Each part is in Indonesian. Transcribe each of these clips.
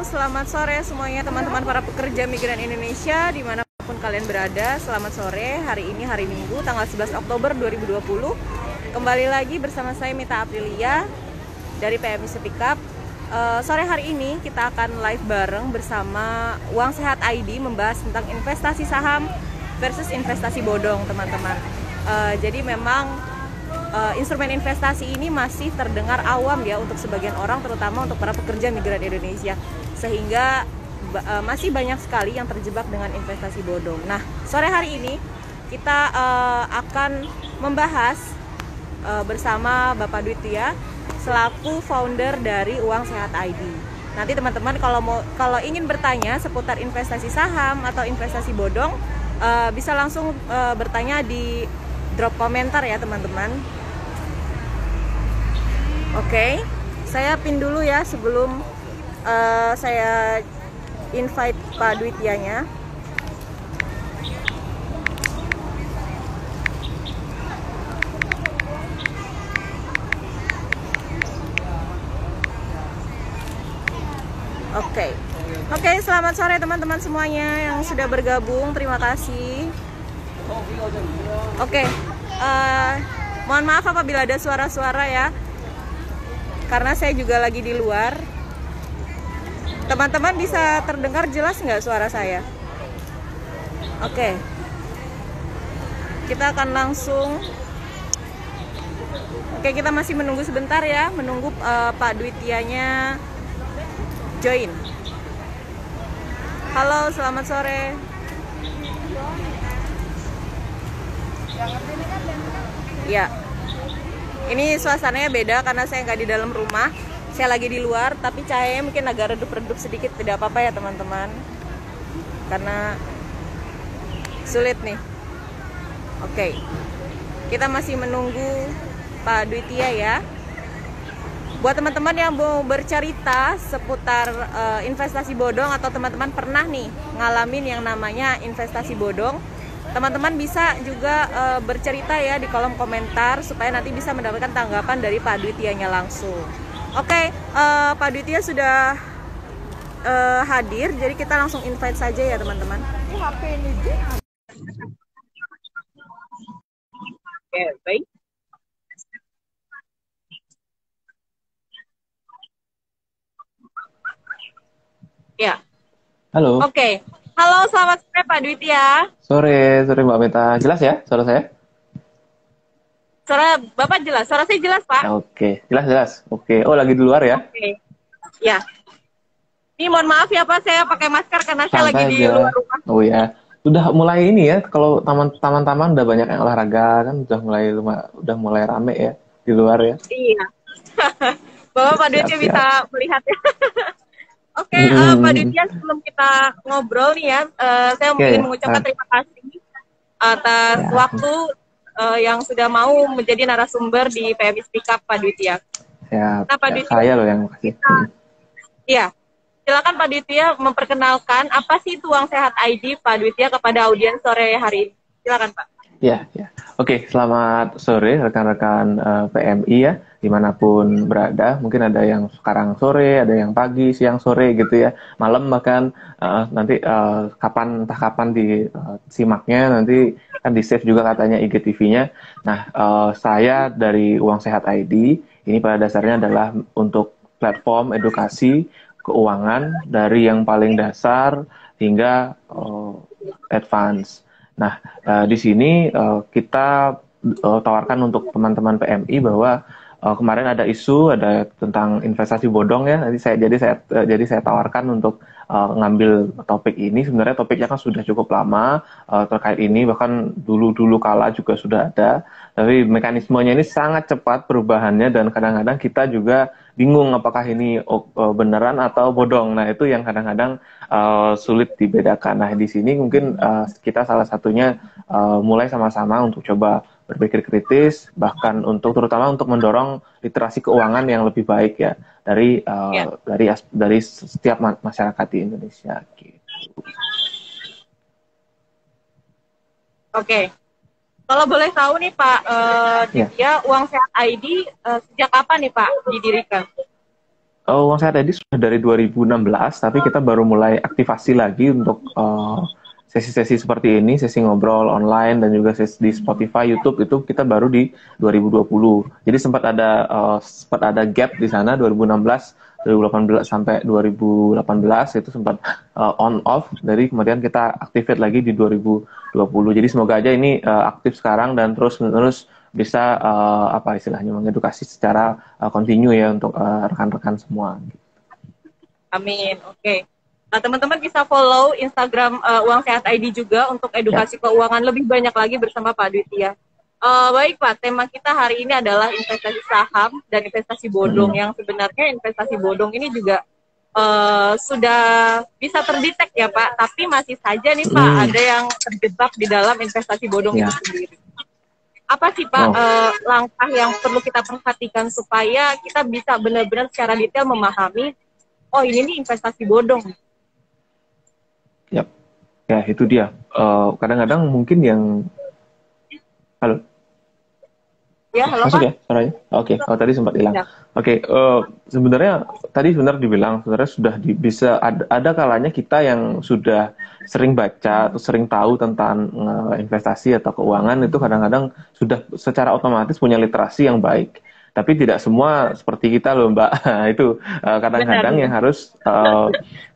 selamat sore semuanya teman-teman para pekerja migran Indonesia di mana pun kalian berada. Selamat sore, hari ini hari Minggu tanggal 11 Oktober 2020. Kembali lagi bersama saya Mita Aprilia dari PMI Sepikap. Uh, sore hari ini kita akan live bareng bersama Uang Sehat ID membahas tentang investasi saham versus investasi bodong teman-teman. Uh, jadi memang uh, instrumen investasi ini masih terdengar awam ya untuk sebagian orang terutama untuk para pekerja migran Indonesia sehingga uh, masih banyak sekali yang terjebak dengan investasi bodong. Nah sore hari ini kita uh, akan membahas uh, bersama Bapak Dwitya selaku founder dari Uang Sehat ID. Nanti teman-teman kalau mau kalau ingin bertanya seputar investasi saham atau investasi bodong uh, bisa langsung uh, bertanya di drop komentar ya teman-teman. Oke, okay. saya pin dulu ya sebelum uh, saya invite Pak Dwityanya. Oke, okay. oke okay, selamat sore teman-teman semuanya yang sudah bergabung. Terima kasih. Oke, okay. uh, eh, mohon maaf apabila ada suara-suara ya karena saya juga lagi di luar. Teman-teman bisa terdengar jelas nggak suara saya? Oke, kita akan langsung. Oke, kita masih menunggu sebentar ya, menunggu uh, Pak Dwitianya join. Halo, selamat sore. Ya. Ini suasananya beda karena saya nggak di dalam rumah. Saya lagi di luar, tapi cahayanya mungkin agak redup-redup sedikit. Tidak apa-apa ya teman-teman. Karena sulit nih. Oke. Kita masih menunggu Pak Dwitia ya. Buat teman-teman yang mau bercerita seputar uh, investasi bodong atau teman-teman pernah nih ngalamin yang namanya investasi bodong, teman-teman bisa juga uh, bercerita ya di kolom komentar supaya nanti bisa mendapatkan tanggapan dari Pak Dwitianya langsung. Oke, okay, uh, eh, Pak Dwitia sudah uh, hadir, jadi kita langsung invite saja ya teman-teman. Ini HP ini Oke, okay, baik. Ya. Halo. Oke. Okay. Halo, selamat sore Pak Dwitya. Sore, sore Mbak Meta. Jelas ya suara saya? Suara Bapak jelas, suara saya jelas Pak. Oke, jelas jelas. Oke, oh lagi di luar ya? Oke, ya. Ini mohon maaf ya Pak, saya pakai masker karena Santai saya lagi aja. di luar rumah. Oh ya, sudah mulai ini ya. Kalau taman-taman udah banyak yang olahraga kan, udah mulai udah mulai rame ya di luar ya. Iya. Bapak Pak Dwitya bisa melihat ya. Oke, okay, uh, eh, Pak Ditya sebelum kita ngobrol nih ya, uh, saya okay. ingin mengucapkan terima kasih atas ya. waktu uh, yang sudah mau menjadi narasumber di PMI Speak Up, Pak Ditya. Ya, nah, Pak ya, saya loh yang kasih. Iya, silakan Pak Ditya memperkenalkan apa sih Tuang Sehat ID Pak Ditya kepada audiens sore hari ini. Silakan Pak. Ya, ya. Oke, selamat sore rekan-rekan uh, PMI ya di mana pun berada. Mungkin ada yang sekarang sore, ada yang pagi, siang, sore gitu ya, malam bahkan uh, nanti uh, kapan entah kapan di uh, simaknya nanti kan di save juga katanya IGTV-nya. Nah, uh, saya dari Uang Sehat ID ini pada dasarnya adalah untuk platform edukasi keuangan dari yang paling dasar hingga uh, advance. Nah, uh, di sini uh, kita uh, tawarkan untuk teman-teman PMI bahwa uh, kemarin ada isu ada tentang investasi bodong ya. Nanti saya jadi saya uh, jadi saya tawarkan untuk uh, ngambil topik ini. Sebenarnya topiknya kan sudah cukup lama uh, terkait ini. Bahkan dulu dulu kala juga sudah ada. Tapi mekanismenya ini sangat cepat perubahannya dan kadang-kadang kita juga bingung apakah ini uh, beneran atau bodong. Nah itu yang kadang-kadang uh, sulit dibedakan. Nah di sini mungkin uh, kita salah satunya uh, mulai sama-sama untuk coba berpikir kritis bahkan untuk terutama untuk mendorong literasi keuangan yang lebih baik ya dari uh, ya. dari dari setiap masyarakat di Indonesia gitu. Oke. Kalau boleh tahu nih Pak, uh, ya. Uang Sehat ID uh, sejak kapan nih Pak didirikan? uh, uang sehat ID sudah dari 2016, tapi kita baru mulai aktivasi lagi untuk uh, sesi-sesi seperti ini, sesi ngobrol online dan juga sesi di Spotify, YouTube itu kita baru di 2020. Jadi sempat ada uh, sempat ada gap di sana 2016 2018 sampai 2018 itu sempat uh, on off dari kemudian kita activate lagi di 2020. Jadi semoga aja ini uh, aktif sekarang dan terus menerus bisa uh, apa istilahnya mengedukasi secara uh, continue ya untuk rekan-rekan uh, semua. Amin. Oke. Okay. Nah, teman-teman bisa follow Instagram uh, Uang Sehat ID juga untuk edukasi ya. keuangan lebih banyak lagi bersama Pak Dwitya. Uh, baik Pak, tema kita hari ini adalah investasi saham dan investasi bodong. Hmm. Yang sebenarnya investasi bodong ini juga uh, sudah bisa terdetek ya Pak, tapi masih saja nih Pak hmm. ada yang terjebak di dalam investasi bodong ya. itu sendiri. Apa sih Pak oh. uh, langkah yang perlu kita perhatikan supaya kita bisa benar-benar secara detail memahami, oh ini nih investasi bodong ya itu dia. kadang eh, kadang-kadang mungkin yang halo. Ya, halo Masuk ya suaranya? Oke, okay. oh tadi sempat hilang. Ya. Oke, okay, uh, eh, sebenarnya tadi sebenarnya dibilang sebenarnya sudah di, bisa ada, ada kalanya kita yang sudah sering baca atau sering tahu tentang uh, investasi atau keuangan itu kadang-kadang sudah secara otomatis punya literasi yang baik tapi tidak semua seperti kita loh mbak. Itu eh, kadang-kadang uh, yang harus eh,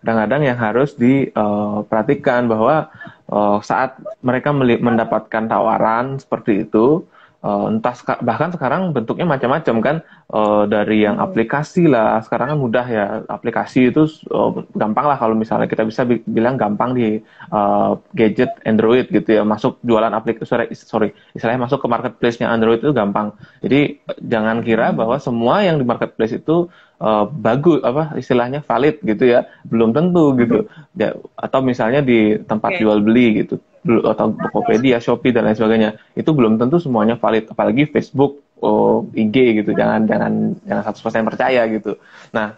kadang-kadang uh, yang harus diperhatikan bahwa uh, saat mereka mendapatkan tawaran seperti itu uh, entah bahkan sekarang bentuknya macam-macam kan. Uh, dari yang aplikasi lah sekarang kan mudah ya. Aplikasi itu uh, gampang lah kalau misalnya kita bisa bi bilang gampang di uh, gadget Android gitu ya. Masuk jualan aplikasi sorry, sorry istilahnya masuk ke marketplace-nya Android itu gampang. Jadi jangan kira bahwa semua yang di marketplace itu uh, bagus apa istilahnya valid gitu ya. Belum tentu gitu. Ya, atau misalnya di tempat okay. jual beli gitu. Atau Tokopedia, Shopee dan lain sebagainya. Itu belum tentu semuanya valid. Apalagi Facebook, oh, IG gitu. Jangan jangan jangan 100% percaya gitu. Nah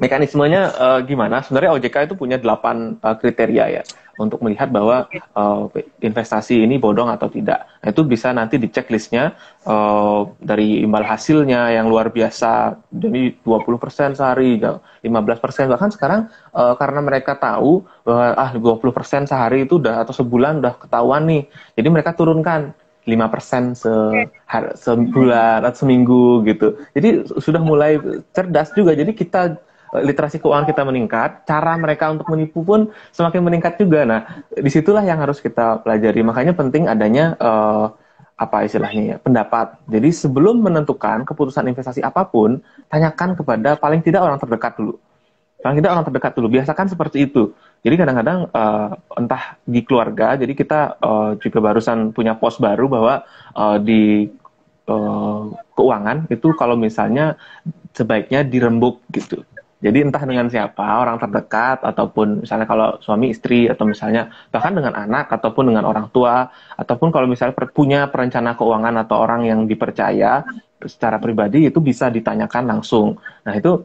mekanismenya uh, gimana? Sebenarnya OJK itu punya delapan uh, kriteria ya untuk melihat bahwa uh, investasi ini bodong atau tidak. Nah, itu bisa nanti di checklistnya uh, dari imbal hasilnya yang luar biasa, jadi 20% sehari, 15% bahkan sekarang uh, karena mereka tahu bahwa ah 20% sehari itu udah atau sebulan udah ketahuan nih, jadi mereka turunkan 5% se sebulan atau seminggu gitu. Jadi sudah mulai cerdas juga. Jadi kita literasi keuangan kita meningkat, cara mereka untuk menipu pun semakin meningkat juga. Nah, di situlah yang harus kita pelajari. Makanya penting adanya uh, apa istilahnya ya, pendapat. Jadi sebelum menentukan keputusan investasi apa pun, tanyakan kepada paling tidak orang terdekat dulu. Paling tidak orang terdekat dulu. Biasakan seperti itu. Jadi kadang-kadang uh, entah di keluarga, jadi kita uh, juga barusan punya pos baru bahwa uh, di keuangan itu kalau misalnya sebaiknya dirembuk gitu. Jadi entah dengan siapa, orang terdekat, ataupun misalnya kalau suami istri, atau misalnya bahkan dengan anak, ataupun dengan orang tua, ataupun kalau misalnya punya perencana keuangan atau orang yang dipercaya secara pribadi itu bisa ditanyakan langsung. Nah itu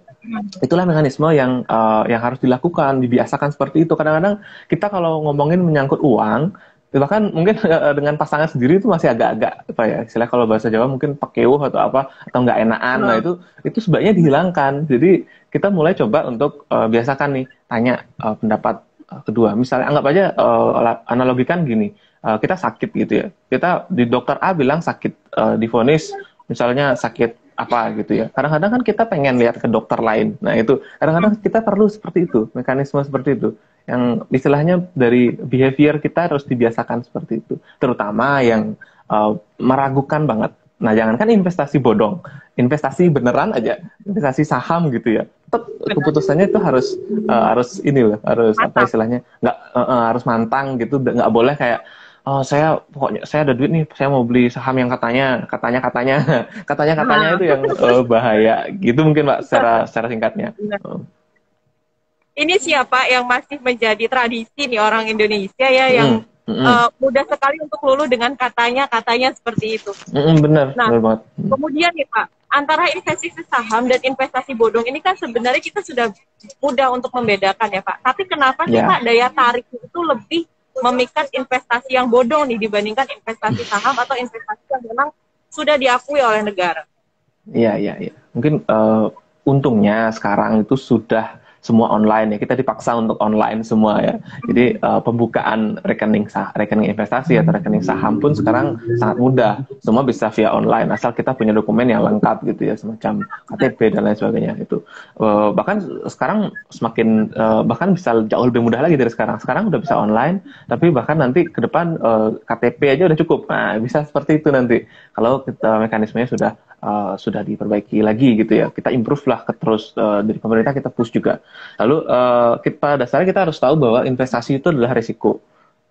itulah mekanisme yang uh, yang harus dilakukan, dibiasakan seperti itu. Kadang-kadang kita kalau ngomongin menyangkut uang, bahkan mungkin uh, dengan pasangan sendiri itu masih agak-agak apa ya istilah kalau bahasa Jawa mungkin pakewuh atau apa atau nggak enakan nah itu itu sebaiknya dihilangkan jadi kita mulai coba untuk uh, biasakan nih tanya uh, pendapat uh, kedua. Misalnya anggap aja uh, analogikan gini, uh, kita sakit gitu ya. Kita di dokter A bilang sakit uh, difonis misalnya sakit apa gitu ya. Kadang-kadang kan kita pengen lihat ke dokter lain. Nah itu kadang-kadang kita perlu seperti itu, mekanisme seperti itu. Yang istilahnya dari behavior kita harus dibiasakan seperti itu. Terutama yang uh, meragukan banget Nah, jangankan investasi bodong, investasi beneran aja, investasi saham gitu ya. Tetap keputusannya itu harus uh, harus ini loh, harus mantang. apa istilahnya? nggak uh, uh, harus mantang gitu, nggak boleh kayak oh saya pokoknya saya ada duit nih, saya mau beli saham yang katanya, katanya katanya, katanya katanya itu yang uh, bahaya. Gitu mungkin Pak secara secara singkatnya. Ini siapa yang masih menjadi tradisi nih orang Indonesia ya hmm. yang Mm-hmm. Uh, mudah sekali untuk lulu dengan katanya katanya seperti itu. Mm-hmm, benar. Nah, benar banget. kemudian nih Pak, antara investasi saham dan investasi bodong ini kan sebenarnya kita sudah mudah untuk membedakan ya Pak. Tapi kenapa sih yeah. Pak daya tarik itu lebih memikat investasi yang bodong nih dibandingkan investasi saham atau investasi yang memang sudah diakui oleh negara? Iya iya iya. Mungkin uh, untungnya sekarang itu sudah semua online ya. Kita dipaksa untuk online semua ya. Jadi uh, pembukaan rekening sah rekening investasi atau rekening saham pun sekarang sangat mudah. Semua bisa via online asal kita punya dokumen yang lengkap gitu ya, semacam KTP dan lain sebagainya itu. Uh, bahkan sekarang semakin uh, bahkan bisa jauh lebih mudah lagi dari sekarang. Sekarang udah bisa online, tapi bahkan nanti ke depan uh, KTP aja udah cukup. Nah, bisa seperti itu nanti. Kalau kita mekanismenya sudah uh, sudah diperbaiki lagi gitu ya. Kita improve lah terus uh, dari pemerintah kita push juga. Lalu uh, kita dasarnya kita harus tahu bahwa investasi itu adalah risiko.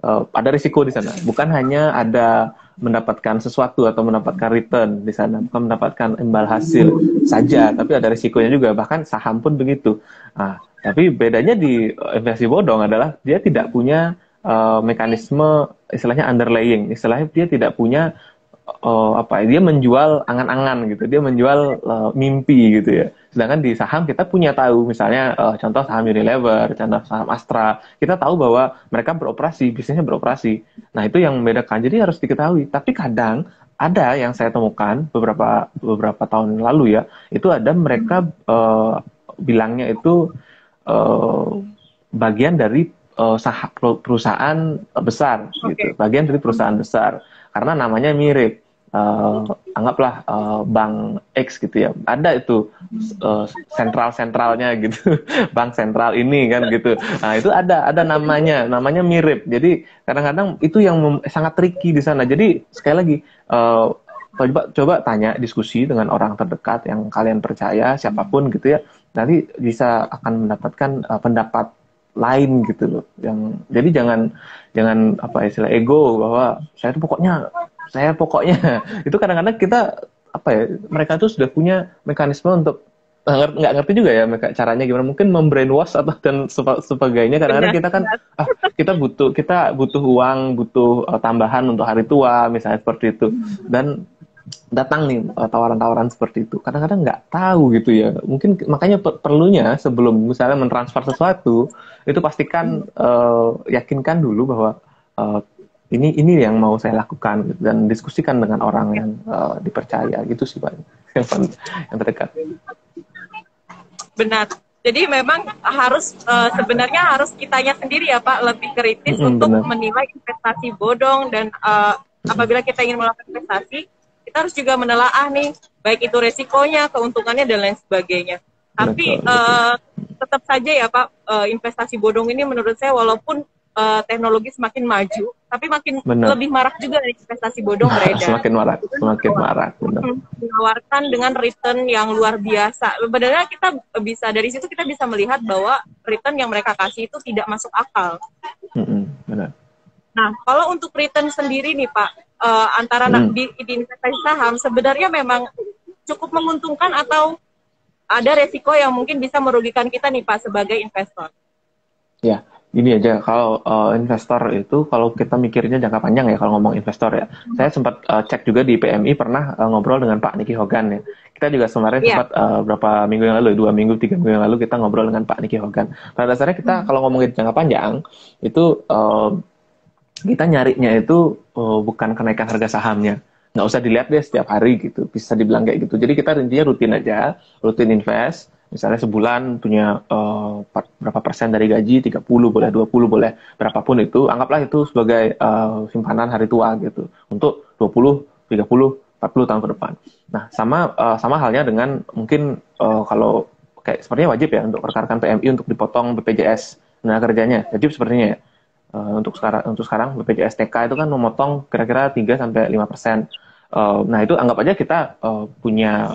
Uh, ada risiko di sana. Bukan hanya ada mendapatkan sesuatu atau mendapatkan return di sana, bukan mendapatkan imbal hasil saja, tapi ada risikonya juga. Bahkan saham pun begitu. Nah, tapi bedanya di investasi bodong adalah dia tidak punya uh, mekanisme istilahnya underlying, istilahnya dia tidak punya uh, apa ya, dia menjual angan-angan gitu dia menjual uh, mimpi gitu ya. Sedangkan di saham kita punya tahu misalnya uh, contoh saham Unilever contoh saham Astra kita tahu bahwa mereka beroperasi bisnisnya beroperasi. Nah itu yang membedakan. Jadi harus diketahui. Tapi kadang ada yang saya temukan beberapa beberapa tahun lalu ya itu ada mereka uh, bilangnya itu uh, bagian dari uh, saham perusahaan besar okay. gitu bagian dari perusahaan besar karena namanya mirip. Uh, anggaplah uh, bank X gitu ya. Ada itu uh, sentral sentralnya gitu. Bank sentral ini kan gitu. Nah itu ada ada namanya. Namanya mirip. Jadi kadang-kadang itu yang sangat tricky di sana. Jadi sekali lagi uh, coba coba tanya diskusi dengan orang terdekat yang kalian percaya siapa pun gitu ya. Nanti bisa akan mendapatkan uh, pendapat lain gitu loh. Yang jadi jangan jangan apa istilah ego bahwa saya itu pokoknya saya pokoknya. Itu kadang-kadang kita apa ya mereka tuh sudah punya mekanisme untuk nggak ngerti juga ya mereka caranya gimana. Mungkin membrainwash atau dan sebagainya. Kadang-kadang kita kan ah, kita butuh kita butuh uang butuh uh, tambahan untuk hari tua misalnya seperti itu. Dan datang nih eh, tawaran-tawaran seperti itu. Kadang-kadang nggak tahu gitu ya. Mungkin makanya per perlunya sebelum misalnya mentransfer sesuatu itu pastikan uh, yakinkan dulu bahwa uh, ini ini yang mau saya lakukan dan diskusikan dengan orang yang uh, dipercaya. Gitu sih pak. Yang yang terdekat. Benar. Jadi memang harus uh, sebenarnya harus kitanya sendiri ya pak. Lebih kritis mm -hmm, untuk benar. menilai investasi bodong dan uh, apabila kita ingin melakukan investasi kita harus juga menelaah nih baik itu resikonya, keuntungannya dan lain sebagainya. Tapi betul, uh, tetap saja ya Pak, uh, investasi bodong ini menurut saya walaupun uh, teknologi semakin maju, tapi makin benar. lebih marak juga dari investasi bodong nah, beredar. Semakin marak, semakin marak. Benar. Menawarkan dengan return yang luar biasa. Sebenarnya kita bisa dari situ kita bisa melihat bahwa return yang mereka kasih itu tidak masuk akal. Mm -hmm, benar. Nah, kalau untuk return sendiri nih Pak, uh, antara hmm. di, di investasi saham sebenarnya memang cukup menguntungkan atau ada resiko yang mungkin bisa merugikan kita nih Pak sebagai investor? Ya, ini aja kalau uh, investor itu kalau kita mikirnya jangka panjang ya kalau ngomong investor ya. Hmm. Saya sempat uh, cek juga di PMI pernah uh, ngobrol dengan Pak Niki Hogan ya. Kita juga kemarin yeah. sempat uh, berapa minggu yang lalu, dua minggu, tiga minggu yang lalu kita ngobrol dengan Pak Niki Hogan. Pada dasarnya kita hmm. kalau ngomongin jangka panjang itu uh, kita nyarinya itu uh, bukan kenaikan harga sahamnya. Nggak usah dilihat deh setiap hari gitu bisa dibilang kayak gitu. Jadi kita intinya rutin aja rutin invest. Misalnya sebulan punya uh, berapa persen dari gaji? 30 boleh 20 boleh. Berapapun itu anggaplah itu sebagai uh, simpanan hari tua gitu. Untuk 20 30 40 tahun ke depan. Nah sama uh, sama halnya dengan mungkin uh, kalau kayak sepertinya wajib ya untuk rekan-rekan PMI untuk dipotong BPJS nah kerjanya. Wajib sepertinya ya Uh, untuk sekarang untuk sekarang BPJS TK itu kan memotong kira-kira 3 sampai 5 persen. Uh, nah itu anggap aja kita uh, punya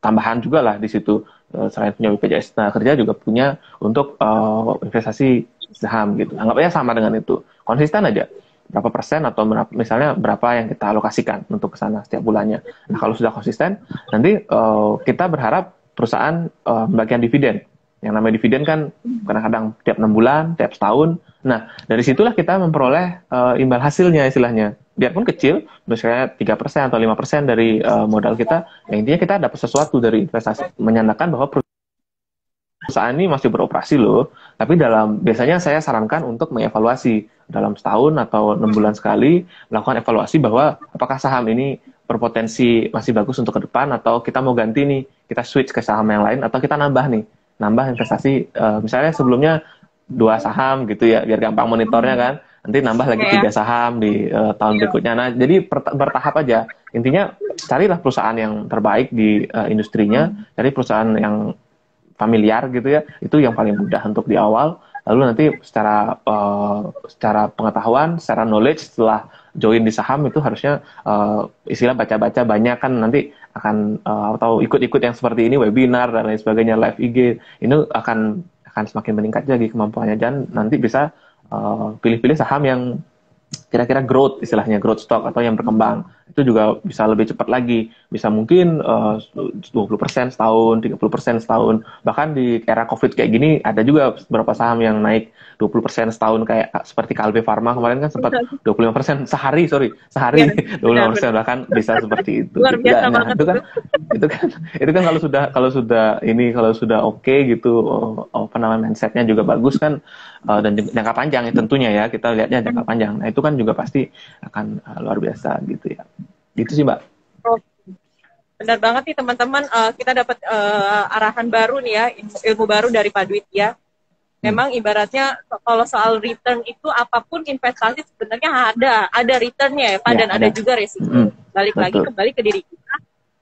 tambahan juga lah di situ uh, selain punya BPJS nah kerja juga punya untuk uh, investasi saham gitu. Anggap aja sama dengan itu. Konsisten aja berapa persen atau berapa, misalnya berapa yang kita alokasikan untuk ke sana setiap bulannya. Nah kalau sudah konsisten nanti uh, kita berharap perusahaan uh, membagikan dividen yang namanya dividen kan kadang-kadang tiap enam bulan, tiap setahun. Nah, dari situlah kita memperoleh uh, imbal hasilnya istilahnya. Biarpun kecil, misalnya tiga persen atau lima persen dari uh, modal kita, yang intinya kita dapat sesuatu dari investasi. Menyandarkan bahwa perusahaan ini masih beroperasi loh, tapi dalam biasanya saya sarankan untuk mengevaluasi dalam setahun atau enam bulan sekali melakukan evaluasi bahwa apakah saham ini berpotensi masih bagus untuk ke depan atau kita mau ganti nih kita switch ke saham yang lain atau kita nambah nih nambah investasi uh, misalnya sebelumnya dua saham gitu ya biar gampang monitornya kan. Nanti nambah lagi tiga saham di uh, tahun iya. berikutnya. Nah jadi bertahap aja. Intinya carilah perusahaan yang terbaik di uh, industrinya. Cari perusahaan yang familiar gitu ya. Itu yang paling mudah untuk di awal. Lalu nanti secara uh, secara pengetahuan secara knowledge setelah join di saham itu harusnya uh, istilah baca-baca banyak kan. Nanti akan uh, atau ikut-ikut yang seperti ini webinar dan lain sebagainya live IG ini akan akan semakin meningkat lagi kemampuannya dan nanti bisa pilih-pilih uh, saham yang kira-kira growth istilahnya growth stock atau yang berkembang itu juga bisa lebih cepat lagi. Bisa mungkin uh, 20% setahun 30% setahun. Bahkan di era covid kayak gini ada juga beberapa saham yang naik 20% setahun kayak seperti Kalbe Pharma kemarin kan sempat 25% sehari sorry. Sehari ya, 25% persen bahkan bisa seperti itu Luar biasa nah, itu kan itu kan itu kan kalau sudah kalau sudah ini kalau sudah oke okay gitu oh, namanya mindsetnya juga bagus kan uh, dan jangka panjang ya tentunya ya kita lihatnya jangka hmm. panjang. Nah itu kan juga pasti akan uh, luar biasa gitu ya gitu sih mbak oh, benar banget nih teman-teman uh, kita dapat uh, arahan baru nih ya ilmu, ilmu baru dari Pak Dwit ya memang ibaratnya kalau soal return itu apa pun investasi sebenarnya ada ada returnnya ya Pak ya, dan ada. ada juga resiko. Hmm, Balik betul. lagi kembali ke diri kita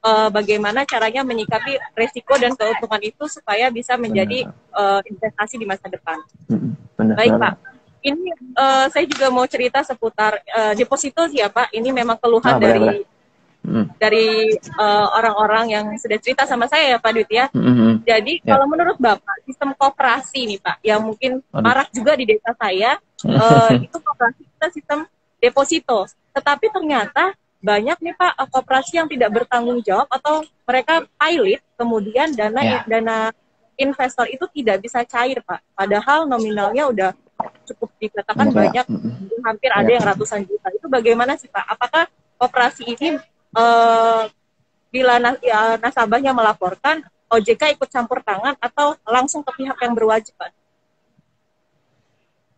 uh, bagaimana caranya menyikapi resiko dan keuntungan itu supaya bisa menjadi uh, investasi di masa depan. Hmm, benar, Baik benar. Pak. Ini uh, saya juga mau cerita seputar uh, deposito sih ya Pak. Ini memang keluhan ah, dari hmm. dari uh, orang-orang yang sudah cerita sama saya ya Pak Dut ya. Hmm. Jadi yeah. kalau menurut Bapak sistem kooperasi nih Pak yang mungkin Aduh. marak juga di desa saya uh, itu kooperasi kita sistem deposito. Tetapi ternyata banyak nih Pak kooperasi yang tidak bertanggung jawab atau mereka pilot kemudian dana yeah. dana investor itu tidak bisa cair Pak. Padahal nominalnya udah cukup dikatakan yeah. banyak, hampir yeah. ada yang ratusan juta. Itu bagaimana sih Pak? Apakah kooperasi ini uh, bila nas ya, nasabahnya melaporkan OJK ikut campur tangan atau langsung ke pihak yang berwajib Pak?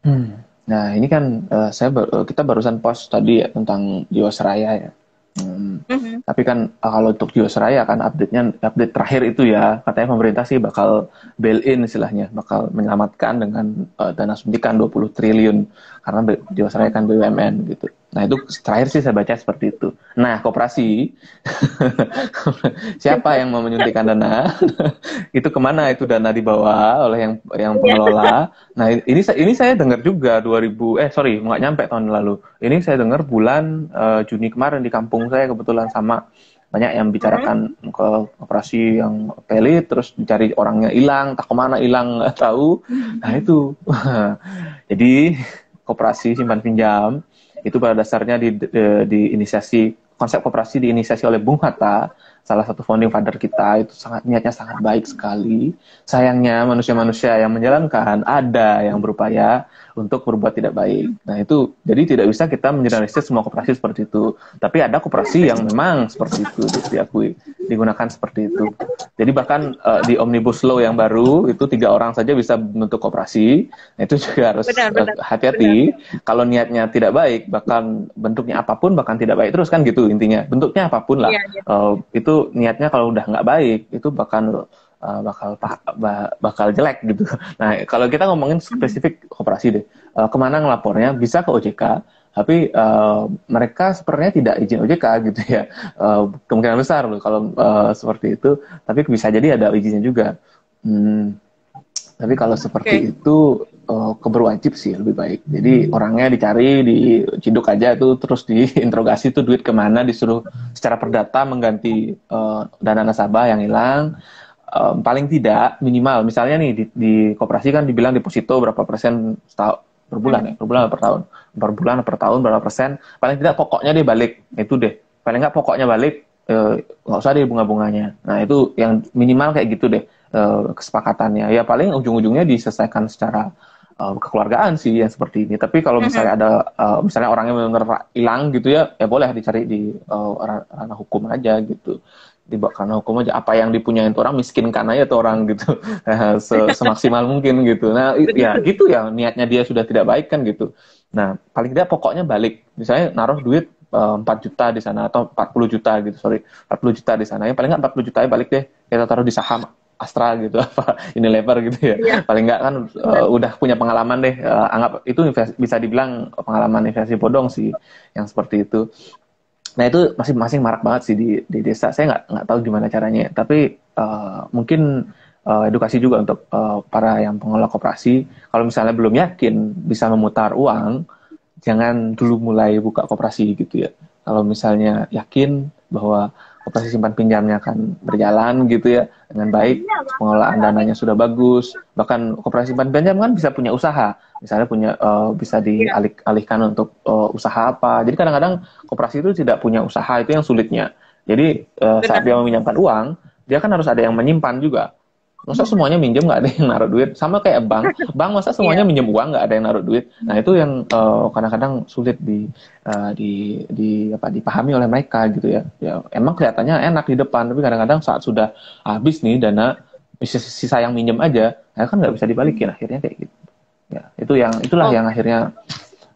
Hmm. Nah ini kan uh, saya bar kita barusan post tadi ya tentang Jiwasraya ya. Hmm. Mm-hmm. Tapi kan uh, kalau untuk Jiwasraya kan update-nya update terakhir itu ya katanya pemerintah sih bakal bail in istilahnya, bakal menyelamatkan dengan uh, dana suntikan 20 triliun karena Jiwasraya kan BUMN gitu. Nah itu terakhir sih saya baca seperti itu. Nah koperasi siapa yang mau menyuntikkan dana? itu ke mana itu dana dibawa oleh yang yang pengelola? Nah ini ini saya dengar juga 2000 eh sorry nggak nyampe tahun lalu. Ini saya dengar bulan uh, Juni kemarin di kampung saya kebetulan sama banyak yang bicarakan ke operasi yang pelit terus dicari orangnya hilang tak ke mana hilang nggak tahu nah itu jadi koperasi simpan pinjam itu pada dasarnya di, di, inisiasi konsep koperasi diinisiasi oleh Bung Hatta salah satu founding father kita itu sangat niatnya sangat baik sekali. Sayangnya manusia-manusia yang menjalankan ada yang berupaya untuk berbuat tidak baik. Nah itu jadi tidak bisa kita menjelaskan semua koperasi seperti itu. Tapi ada koperasi yang memang seperti itu diakui digunakan seperti itu. Jadi bahkan uh, di omnibus law yang baru itu tiga orang saja bisa bentuk koperasi. Nah, itu juga harus eh, hati-hati. Kalau niatnya tidak baik, bahkan bentuknya apa pun bahkan tidak baik terus kan gitu intinya. Bentuknya apa pun lah. Ya, ya. Uh, itu niatnya kalau udah nggak baik itu bakal uh, bakal bakal jelek gitu. Nah kalau kita ngomongin spesifik koperasi deh, uh, ke mana ngelapornya bisa ke OJK, tapi uh, mereka sepertinya tidak izin OJK gitu ya. Uh, kemungkinan besar loh kalau uh, seperti itu, tapi bisa jadi ada izinnya juga. Hmm, tapi kalau seperti okay. itu uh, keberwajib sih lebih baik. Jadi orangnya dicari, diciduk aja itu terus diinterogasi tuh duit ke mana, disuruh secara perdata mengganti uh, dana nasabah yang hilang. Um, paling tidak minimal, misalnya nih di, di koperasi kan dibilang deposito berapa persen setahun per bulan ya, per bulan per tahun, per bulan per tahun berapa persen. Paling tidak pokoknya deh balik itu deh. Paling nggak pokoknya balik eh, nggak usah deh bunga-bunganya. Nah itu yang minimal kayak gitu deh kesepakatannya. Ya paling ujung-ujungnya diselesaikan secara uh, kekeluargaan sih yang seperti ini. Tapi kalau misalnya ada uh, misalnya orangnya benar hilang gitu ya, ya boleh dicari di uh, ranah hukum aja gitu. Di karena hukum aja. Apa yang dipunyain itu orang miskinkan aja tuh orang gitu. Semaksimal mungkin gitu. Nah ya gitu ya niatnya dia sudah tidak baik kan gitu. Nah paling tidak pokoknya balik. Misalnya naruh duit uh, 4 juta di sana atau 40 juta gitu sorry 40 juta di sana. Ya paling nggak 40 juta ya balik deh. Kita taruh di saham Astra gitu apa Unilever gitu ya. Yeah. paling nggak kan uh, udah punya pengalaman deh. Uh, anggap itu bisa dibilang pengalaman investasi bodong sih yang seperti itu nah itu masing-masing marak banget sih di di desa saya nggak nggak tahu gimana caranya tapi uh, mungkin uh, edukasi juga untuk uh, para yang pengelola koperasi. Kalau misalnya belum yakin bisa memutar uang, jangan dulu mulai buka koperasi gitu ya. Kalau misalnya yakin bahwa koperasi simpan pinjamnya akan berjalan gitu ya dengan baik, pengelolaan dananya sudah bagus, bahkan koperasi simpan pinjam kan bisa punya usaha, misalnya punya uh, bisa dialihkan untuk uh, usaha apa. Jadi kadang-kadang koperasi itu tidak punya usaha itu yang sulitnya. Jadi uh, saat dia meminjamkan uang, dia kan harus ada yang menyimpan juga masa semuanya minjem nggak ada yang naruh duit? Sama kayak bank. Bank masa semuanya yeah. minjem uang nggak ada yang naruh duit? Nah itu yang kadang kadang-kadang sulit di uh, di di apa dipahami oleh mereka gitu ya. Ya emang kelihatannya enak di depan tapi kadang-kadang saat sudah habis nih dana bisa sisa yang minjem aja nah kan nggak bisa dibalikin akhirnya kayak gitu. Ya itu yang itulah oh. yang akhirnya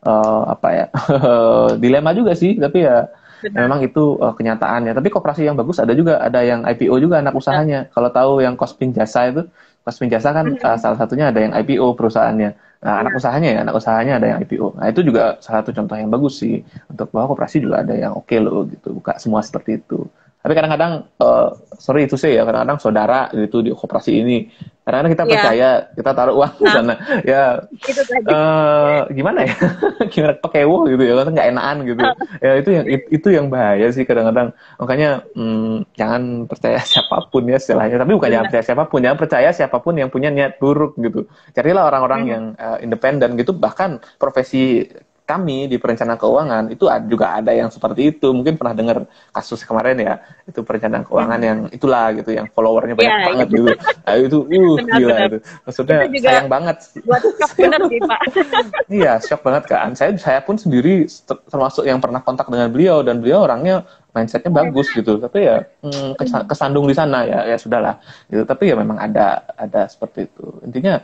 uh, apa ya dilema juga sih tapi ya memang itu uh, kenyataannya. Tapi koperasi yang bagus ada juga, ada yang IPO juga anak usahanya. Ya. Kalau tahu yang Kospin Jasa itu, Kospin Jasa kan uh, salah satunya ada yang IPO perusahaannya. Nah, anak iya. usahanya ya, anak usahanya ada yang IPO. Nah, itu juga salah satu contoh yang bagus sih. Untuk bahwa koperasi juga ada yang oke okay loh gitu, buka semua seperti itu. Tapi kadang-kadang, uh, sorry itu sih ya, kadang-kadang saudara gitu di koperasi ini, kadang-kadang kita yeah. percaya, kita taruh uang nah, di sana, ya itu uh, gimana ya, gimana wo gitu ya, kan nggak enakan gitu. Uh. Ya itu yang itu yang bahaya sih kadang-kadang. Makanya hmm, jangan percaya siapa pun ya istilahnya. Tapi bukan jangan percaya siapa pun, jangan percaya siapa pun yang punya niat buruk gitu. Carilah orang-orang hmm. yang uh, independen gitu. Bahkan profesi kami di perencanaan keuangan itu juga ada yang seperti itu. Mungkin pernah dengar kasus kemarin ya, itu perencanaan keuangan yang itulah gitu, yang followernya banyak ya, banget gitu. Nah, itu uh benar, gila benar. itu. Maksudnya itu juga sayang banget. Buat shock benar sih, Pak. iya, shock banget kan. Saya saya pun sendiri termasuk yang pernah kontak dengan beliau dan beliau orangnya mindsetnya bagus gitu tapi ya hmm, kesandung di sana ya ya sudahlah gitu tapi ya memang ada ada seperti itu intinya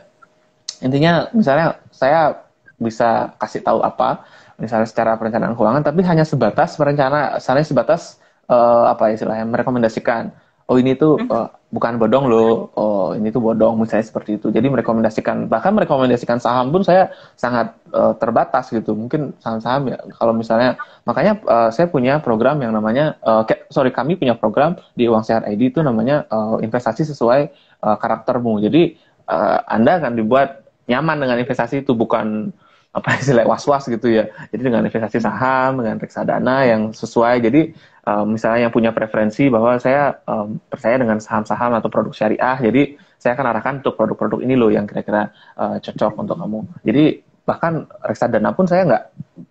intinya misalnya saya bisa kasih tahu apa misalnya secara perencanaan keuangan tapi hanya sebatas perencana misalnya sebatas uh, apa istilahnya merekomendasikan oh ini tuh uh, bukan bodong loh oh ini tuh bodong misalnya seperti itu. Jadi merekomendasikan bahkan merekomendasikan saham pun saya sangat uh, terbatas gitu. Mungkin saham-saham ya kalau misalnya makanya uh, saya punya program yang namanya uh, sorry kami punya program di uang sehat ID itu namanya uh, investasi sesuai uh, karaktermu. Jadi uh, anda akan dibuat nyaman dengan investasi itu bukan apa istilah was-was gitu ya. Jadi dengan investasi saham, dengan reksadana yang sesuai. Jadi um, misalnya yang punya preferensi bahwa saya um, percaya dengan saham-saham atau produk syariah, jadi saya akan arahkan untuk produk-produk ini loh yang kira-kira uh, cocok untuk kamu. Jadi bahkan reksadana pun saya nggak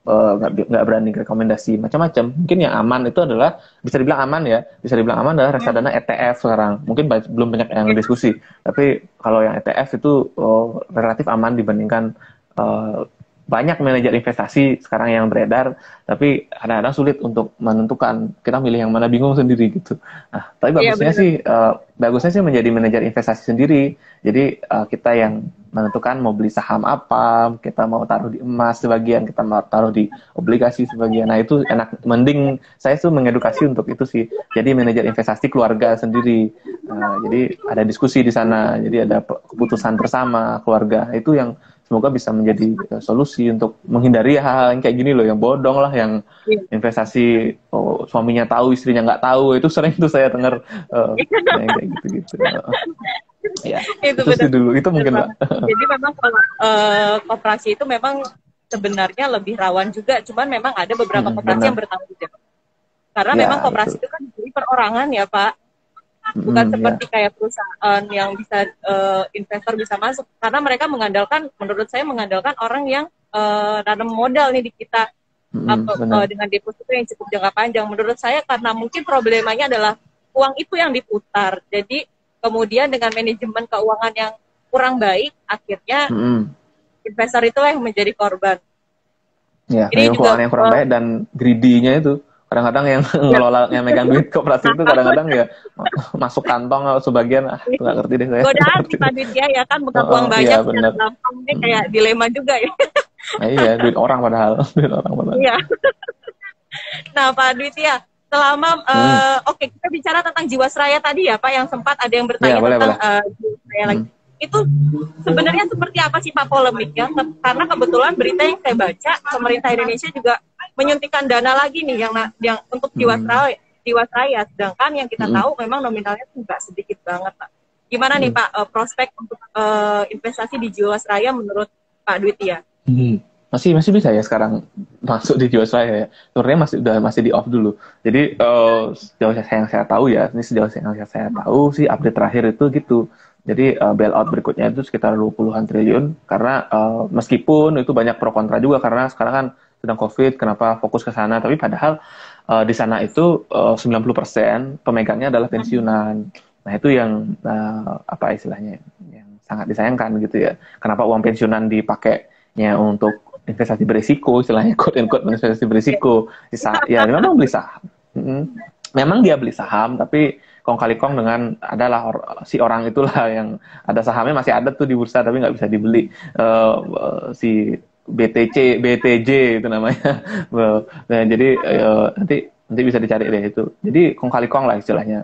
nggak uh, berani rekomendasi macam-macam. Mungkin yang aman itu adalah bisa dibilang aman ya, bisa dibilang aman adalah reksadana ETF sekarang. Mungkin belum banyak yang diskusi, tapi kalau yang ETF itu uh, relatif aman dibandingkan banyak manajer investasi sekarang yang beredar, tapi kadang-kadang sulit untuk menentukan kita milih yang mana bingung sendiri gitu. Nah, tapi iya, bagusnya iya, sih, uh, bagusnya sih menjadi manajer investasi sendiri. Jadi uh, kita yang menentukan mau beli saham apa, kita mau taruh di emas sebagian, kita mau taruh di obligasi sebagian. Nah itu enak, mending saya tuh mengedukasi untuk itu sih. Jadi manajer investasi keluarga sendiri. Uh, jadi ada diskusi di sana, jadi ada keputusan bersama keluarga. Itu yang semoga bisa menjadi uh, solusi untuk menghindari hal-hal yang kayak gini loh yang bodong lah yang yeah. investasi oh, suaminya tahu istrinya nggak tahu itu sering tuh saya dengar uh, yang kayak gitu-gitu. Ya itu, itu sih dulu itu mungkin lah jadi memang kalau uh, koperasi itu memang sebenarnya lebih rawan juga cuman memang ada beberapa hmm, koperasi benar. yang bertanggung jawab. Karena ya, memang koperasi itu kan jadi perorangan ya pak bukan hmm, seperti ya. kayak perusahaan yang bisa uh, investor bisa masuk. Karena mereka mengandalkan menurut saya mengandalkan orang yang uh, nanam modal nih di kita. Hmm, atau uh, dengan deposito yang cukup jangka panjang. Menurut saya karena mungkin problemanya adalah uang itu yang diputar. Jadi kemudian dengan manajemen keuangan yang kurang baik akhirnya hmm. investor itulah yang menjadi korban. Ya Ini juga, keuangan yang kurang uh, baik dan greedy-nya itu kadang-kadang yang ngelola yang megang duit koperasi itu kadang-kadang ya masuk kantong atau sebagian ah nggak ngerti deh saya godaan sih Pak dia ya kan bukan uang banyak iya, bener. ini kayak dilema juga ya nah, iya duit orang padahal duit orang padahal iya nah Pak Dwitya selama hmm. uh, oke okay, kita bicara tentang Jiwasraya tadi ya Pak yang sempat ada yang bertanya ya, boleh, tentang boleh. Uh, Jiwasraya hmm. lagi itu sebenarnya seperti apa sih Pak polemiknya karena kebetulan berita yang saya baca pemerintah Indonesia juga menyuntikkan dana lagi nih yang yang untuk hmm. Jiwasraya Jiwasraya sedangkan yang kita hmm. tahu memang nominalnya juga sedikit banget Pak gimana hmm. nih Pak uh, prospek untuk uh, investasi di Jiwasraya menurut Pak Dwitya? Hmm masih masih bisa ya sekarang masuk di Jiwasraya ya. Sebenarnya masih udah masih di off dulu. Jadi uh, sejauh yang saya tahu ya, ini sejauh yang saya tahu sih update terakhir itu gitu. Jadi uh, bailout berikutnya itu sekitar 20-an triliun karena uh, meskipun itu banyak pro kontra juga karena sekarang kan sedang Covid, kenapa fokus ke sana, tapi padahal uh, di sana itu uh, 90% pemegangnya adalah pensiunan. Nah, itu yang uh, apa istilahnya yang sangat disayangkan gitu ya. Kenapa uang pensiunan dipakainya untuk investasi berisiko, istilahnya quote and quote investasi berisiko. Bisa, ya memang beli saham. Memang dia beli saham, tapi kong kali kong dengan adalah or, si orang itulah yang ada sahamnya masih ada tuh di bursa tapi nggak bisa dibeli. Uh, uh, si BTC, BTJ itu namanya. nah, jadi uh, nanti nanti bisa dicari deh itu. Jadi kong kali kong lah istilahnya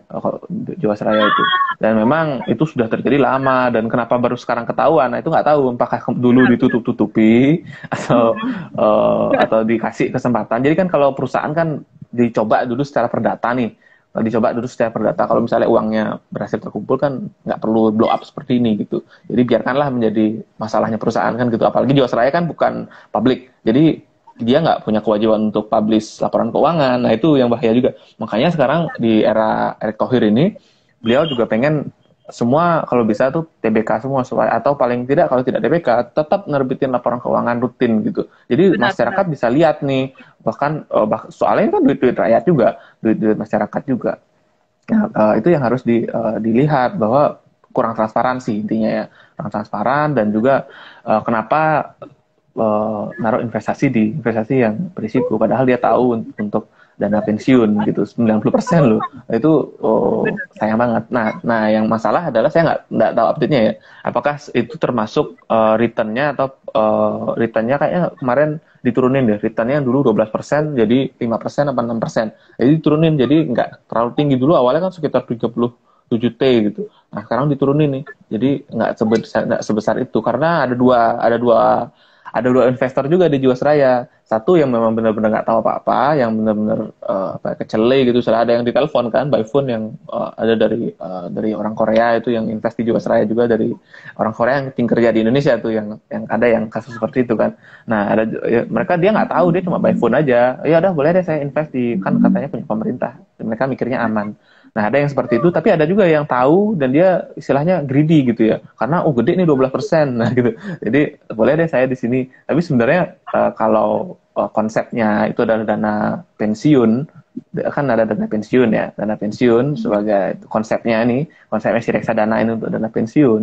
Jiwasraya itu. Dan memang itu sudah terjadi lama dan kenapa baru sekarang ketahuan? Nah, itu nggak tahu apakah dulu ditutup-tutupi atau uh, atau dikasih kesempatan. Jadi kan kalau perusahaan kan dicoba dulu secara perdata nih. Dicoba dulu secara perdata. Kalau misalnya uangnya berhasil terkumpul kan nggak perlu blow up seperti ini gitu. Jadi biarkanlah menjadi masalahnya perusahaan kan gitu. Apalagi Jiwasraya kan bukan publik. Jadi dia nggak punya kewajiban untuk publish laporan keuangan. Nah itu yang bahaya juga. Makanya sekarang di era Erick Thohir ini, beliau juga pengen semua kalau bisa tuh TBK semua supaya atau paling tidak kalau tidak TBK tetap nerbitin laporan keuangan rutin gitu. Jadi benar, masyarakat benar. bisa lihat nih bahkan uh, bah, soalnya kan duit duit rakyat juga, duit duit masyarakat juga. Nah, uh, itu yang harus di, uh, dilihat bahwa kurang transparansi intinya ya kurang transparan dan juga uh, kenapa uh, naruh investasi di investasi yang berisiko padahal dia tahu untuk dana pensiun gitu. 90% loh. Itu oh, sayang banget. Nah nah yang masalah adalah saya nggak nggak tahu update-nya ya. Apakah itu termasuk uh, return-nya atau uh, return-nya kayaknya kemarin diturunin deh. Returnnya yang dulu 12% jadi 5% apa 6% jadi diturunin jadi nggak terlalu tinggi. Dulu awalnya kan sekitar 30 7T gitu. Nah sekarang diturunin nih, jadi nggak sebesar, nggak sebesar itu. Karena ada dua ada dua ada dua investor juga di Jiwasraya. Satu yang memang benar-benar nggak tahu apa-apa, yang benar-benar uh, kecele gitu. Sudah ada yang ditelepon kan by phone yang uh, ada dari uh, dari orang Korea itu yang invest di Jiwasraya juga dari orang Korea yang tinggal kerja di Indonesia tuh yang yang ada yang kasus seperti itu kan. Nah ada ya, mereka dia nggak tahu dia cuma by phone aja. Ya udah boleh deh saya invest di kan katanya punya pemerintah. Mereka mikirnya aman. Nah, ada yang seperti itu, tapi ada juga yang tahu dan dia istilahnya greedy gitu ya. Karena oh gede nih 12%. Nah, gitu. Jadi boleh deh saya di sini. Tapi sebenarnya uh, kalau uh, konsepnya itu adalah dana pensiun, kan ada dana pensiun ya. Dana pensiun sebagai konsepnya ini, konsepnya si reksadana ini untuk dana pensiun.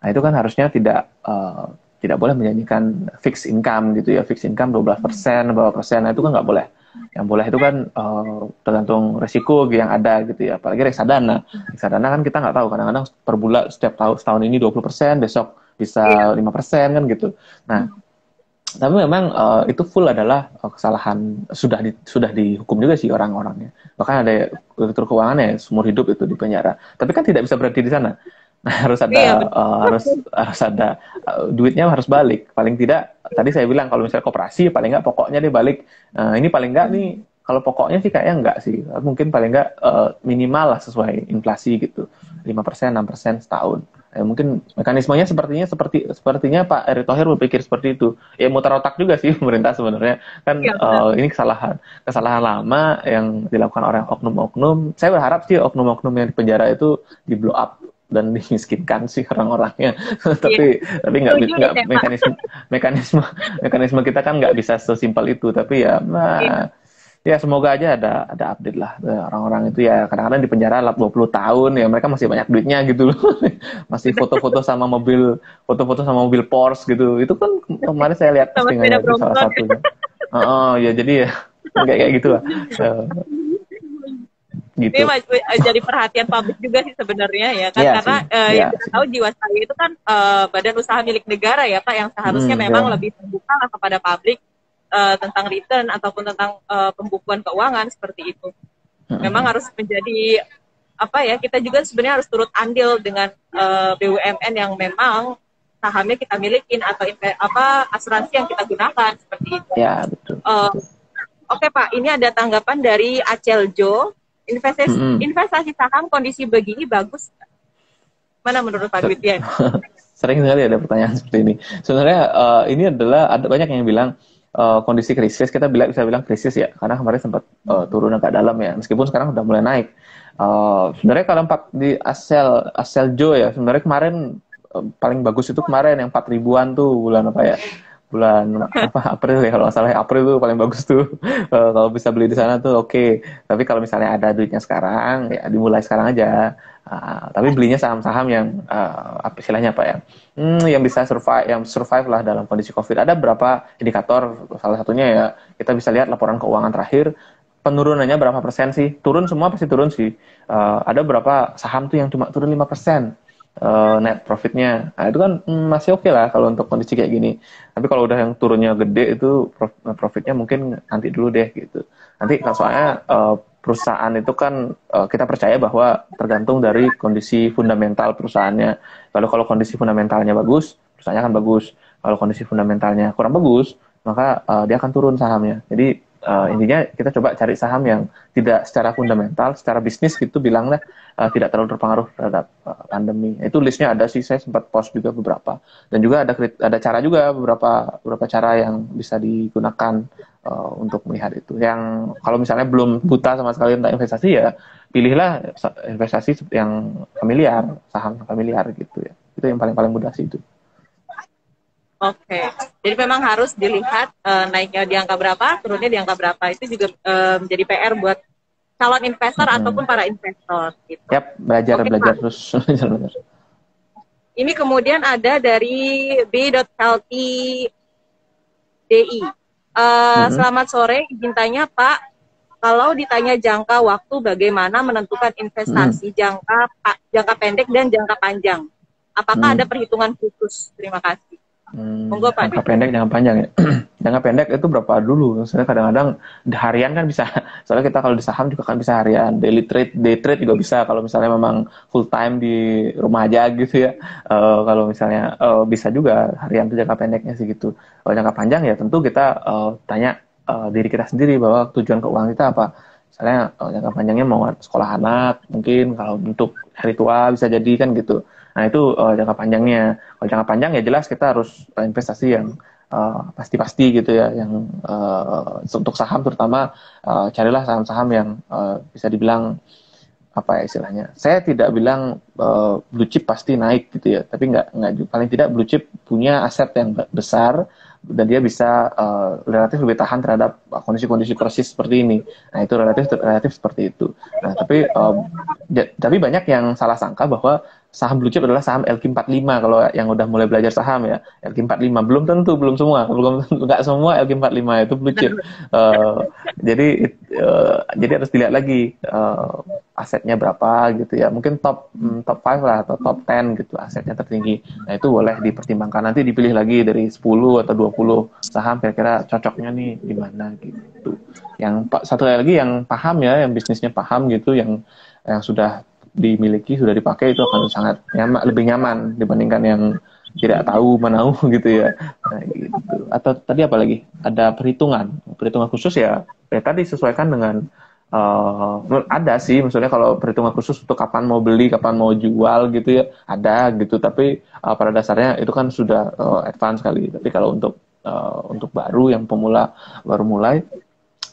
Nah, itu kan harusnya tidak uh, tidak boleh menyanyikan fixed income gitu ya. Fixed income 12%, berapa persen, nah, itu kan nggak boleh yang boleh itu kan uh, tergantung resiko yang ada gitu ya. Apalagi reksadana. Reksadana kan kita nggak tahu. Kadang-kadang per bulan setiap tahun setahun ini 20% besok bisa iya. lima persen kan gitu. Nah tapi memang uh, itu full adalah uh, kesalahan sudah di, sudah dihukum juga sih orang-orangnya. Bahkan ada direktur keuangan ya seumur hidup itu di penjara. Tapi kan tidak bisa berhenti di sana harus ada iya, uh, harus harus ada uh, duitnya harus balik. Paling tidak tadi saya bilang kalau misalnya koperasi paling nggak pokoknya dia balik. Uh, ini paling nggak nih kalau pokoknya sih kayaknya enggak sih. Mungkin paling nggak uh, minimal lah sesuai inflasi gitu. 5%, 6% setahun. Ya, mungkin mekanismenya sepertinya seperti sepertinya Pak Erick Thohir berpikir seperti itu. Ya muter otak juga sih pemerintah sebenarnya. Kan ya, uh, ini kesalahan kesalahan lama yang dilakukan oleh oknum-oknum. Saya berharap sih oknum-oknum yang di penjara itu di blow up dan dimiskinkan sih orang-orangnya. Tapi yeah. tapi nggak nggak mekanisme mekanisme mekanisme kita kan nggak bisa sesimpel itu. Tapi ya nah, yeah. ya semoga aja ada ada update lah. Orang-orang itu ya kadang-kadang di penjara 20 tahun ya mereka masih banyak duitnya gitu loh. Masih foto-foto sama mobil foto-foto sama mobil Porsche gitu. Itu kan kemarin saya lihat postingannya salah satunya. Oh, oh ya jadi ya kayak kayak gitu lah gitu. Ini eh, jadi perhatian publik juga sih sebenarnya ya kan yeah, karena uh, yeah. yang kita tahu Jiwasraya itu kan uh, badan usaha milik negara ya Pak yang seharusnya hmm, memang yeah. lebih terbuka lah kepada publik uh, tentang return ataupun tentang uh, pembukuan keuangan seperti itu. Memang harus menjadi apa ya kita juga sebenarnya harus turut andil dengan uh, BUMN yang memang sahamnya kita milikin atau apa asuransi yang kita gunakan seperti itu. Ya betul. Uh, Oke okay, Pak, ini ada tanggapan dari Acel Jo. Investasi, mm -hmm. investasi saham kondisi begini bagus. Mana menurut Pak Dwityen? Sering sekali ada pertanyaan seperti ini. Sebenarnya uh, ini adalah ada banyak yang bilang uh, kondisi krisis kita bilang bisa bilang krisis ya karena kemarin sempat uh, turun agak dalam ya meskipun sekarang sudah mulai naik. Uh, sebenarnya kalau empat di Asel Asel Jo ya sebenarnya kemarin uh, paling bagus itu kemarin yang empat ribuan tuh bulan apa ya bulan apa April ya kalau salah April tuh paling bagus tuh. Uh, kalau bisa beli di sana tuh oke. Okay. tapi kalau misalnya ada duitnya sekarang ya dimulai sekarang aja. Uh, tapi belinya saham-saham yang uh, apa istilahnya apa ya hmm, yang bisa survive yang survive lah dalam kondisi covid. Ada berapa indikator salah satunya ya kita bisa lihat laporan keuangan terakhir penurunannya berapa persen sih? Turun semua pasti turun sih. Uh, ada berapa saham tuh yang cuma turun lima persen uh, net profitnya. Nah, itu kan mm, masih oke okay lah kalau untuk kondisi kayak gini. Tapi kalau udah yang turunnya gede itu profitnya mungkin nanti dulu deh gitu. Nanti soalnya uh, perusahaan itu kan uh, kita percaya bahwa tergantung dari kondisi fundamental perusahaannya. Kalau kalau kondisi fundamentalnya bagus, perusahaannya akan bagus. Kalau kondisi fundamentalnya kurang bagus, maka uh, dia akan turun sahamnya. Jadi uh, intinya kita coba cari saham yang tidak secara fundamental, secara bisnis gitu bilanglah uh, tidak terlalu terpengaruh terhadap uh, pandemi. Itu listnya ada sih, saya sempat post juga beberapa. Dan juga ada ada cara juga beberapa beberapa cara yang bisa digunakan uh, untuk melihat itu. Yang kalau misalnya belum buta sama sekali tentang investasi ya pilihlah investasi yang familiar, saham familiar gitu ya. Itu yang paling paling mudah sih itu. Oke, okay. jadi memang harus dilihat uh, naiknya di angka berapa, turunnya di angka berapa. Itu juga uh, menjadi PR buat calon investor hmm. ataupun para investor. Gitu. Yap, belajar okay, belajar terus. Ini kemudian ada dari b.healthy DI. Uh, hmm. Selamat sore, izin tanya Pak, kalau ditanya jangka waktu bagaimana menentukan investasi hmm. jangka jangka pendek dan jangka panjang, apakah hmm. ada perhitungan khusus? Terima kasih. Hmm, Monggo Pak. Jangka pendek, jangka panjang ya. jangka pendek itu berapa dulu? Misalnya kadang-kadang harian kan bisa. Soalnya kita kalau di saham juga kan bisa harian. Daily trade, day trade juga bisa. Kalau misalnya memang full time di rumah aja gitu ya. Uh, kalau misalnya uh, bisa juga harian itu jangka pendeknya sih gitu. Kalau jangka panjang ya tentu kita uh, tanya uh, diri kita sendiri bahwa tujuan keuangan kita apa. Misalnya uh, jangka panjangnya mau sekolah anak, mungkin kalau untuk hari tua bisa jadi kan gitu Nah itu uh, jangka panjangnya. Kalau jangka panjang ya jelas kita harus uh, investasi yang eh, pasti-pasti uh, gitu ya, yang uh, untuk saham terutama uh, carilah saham-saham yang uh, bisa dibilang apa ya istilahnya. Saya tidak bilang uh, blue chip pasti naik gitu ya, tapi nggak nggak paling tidak blue chip punya aset yang besar dan dia bisa uh, relatif lebih tahan terhadap kondisi-kondisi krisis seperti ini. Nah itu relatif relatif seperti itu. Nah tapi um, tapi banyak yang salah sangka bahwa saham blue chip adalah saham LQ45 kalau yang udah mulai belajar saham ya. LQ45 belum tentu belum semua. Belum nggak semua LQ45 itu blue chip. Uh, jadi uh, jadi harus dilihat lagi uh, asetnya berapa gitu ya. Mungkin top um, top 5 lah atau top 10 gitu asetnya tertinggi. Nah itu boleh dipertimbangkan. Nanti dipilih lagi dari 10 atau 20 saham kira-kira cocoknya nih di mana gitu. Yang satu lagi yang paham ya yang bisnisnya paham gitu yang yang sudah dimiliki sudah dipakai itu akan sangat nyaman lebih nyaman dibandingkan yang tidak tahu menau gitu ya. Nah, gitu. Atau tadi apa lagi? Ada perhitungan. Perhitungan khusus ya ya tadi sesuaikan dengan uh, ada sih maksudnya kalau perhitungan khusus untuk kapan mau beli kapan mau jual gitu ya ada gitu. Tapi uh, pada dasarnya itu kan sudah uh, advance sekali tapi kalau untuk uh, untuk baru yang pemula baru mulai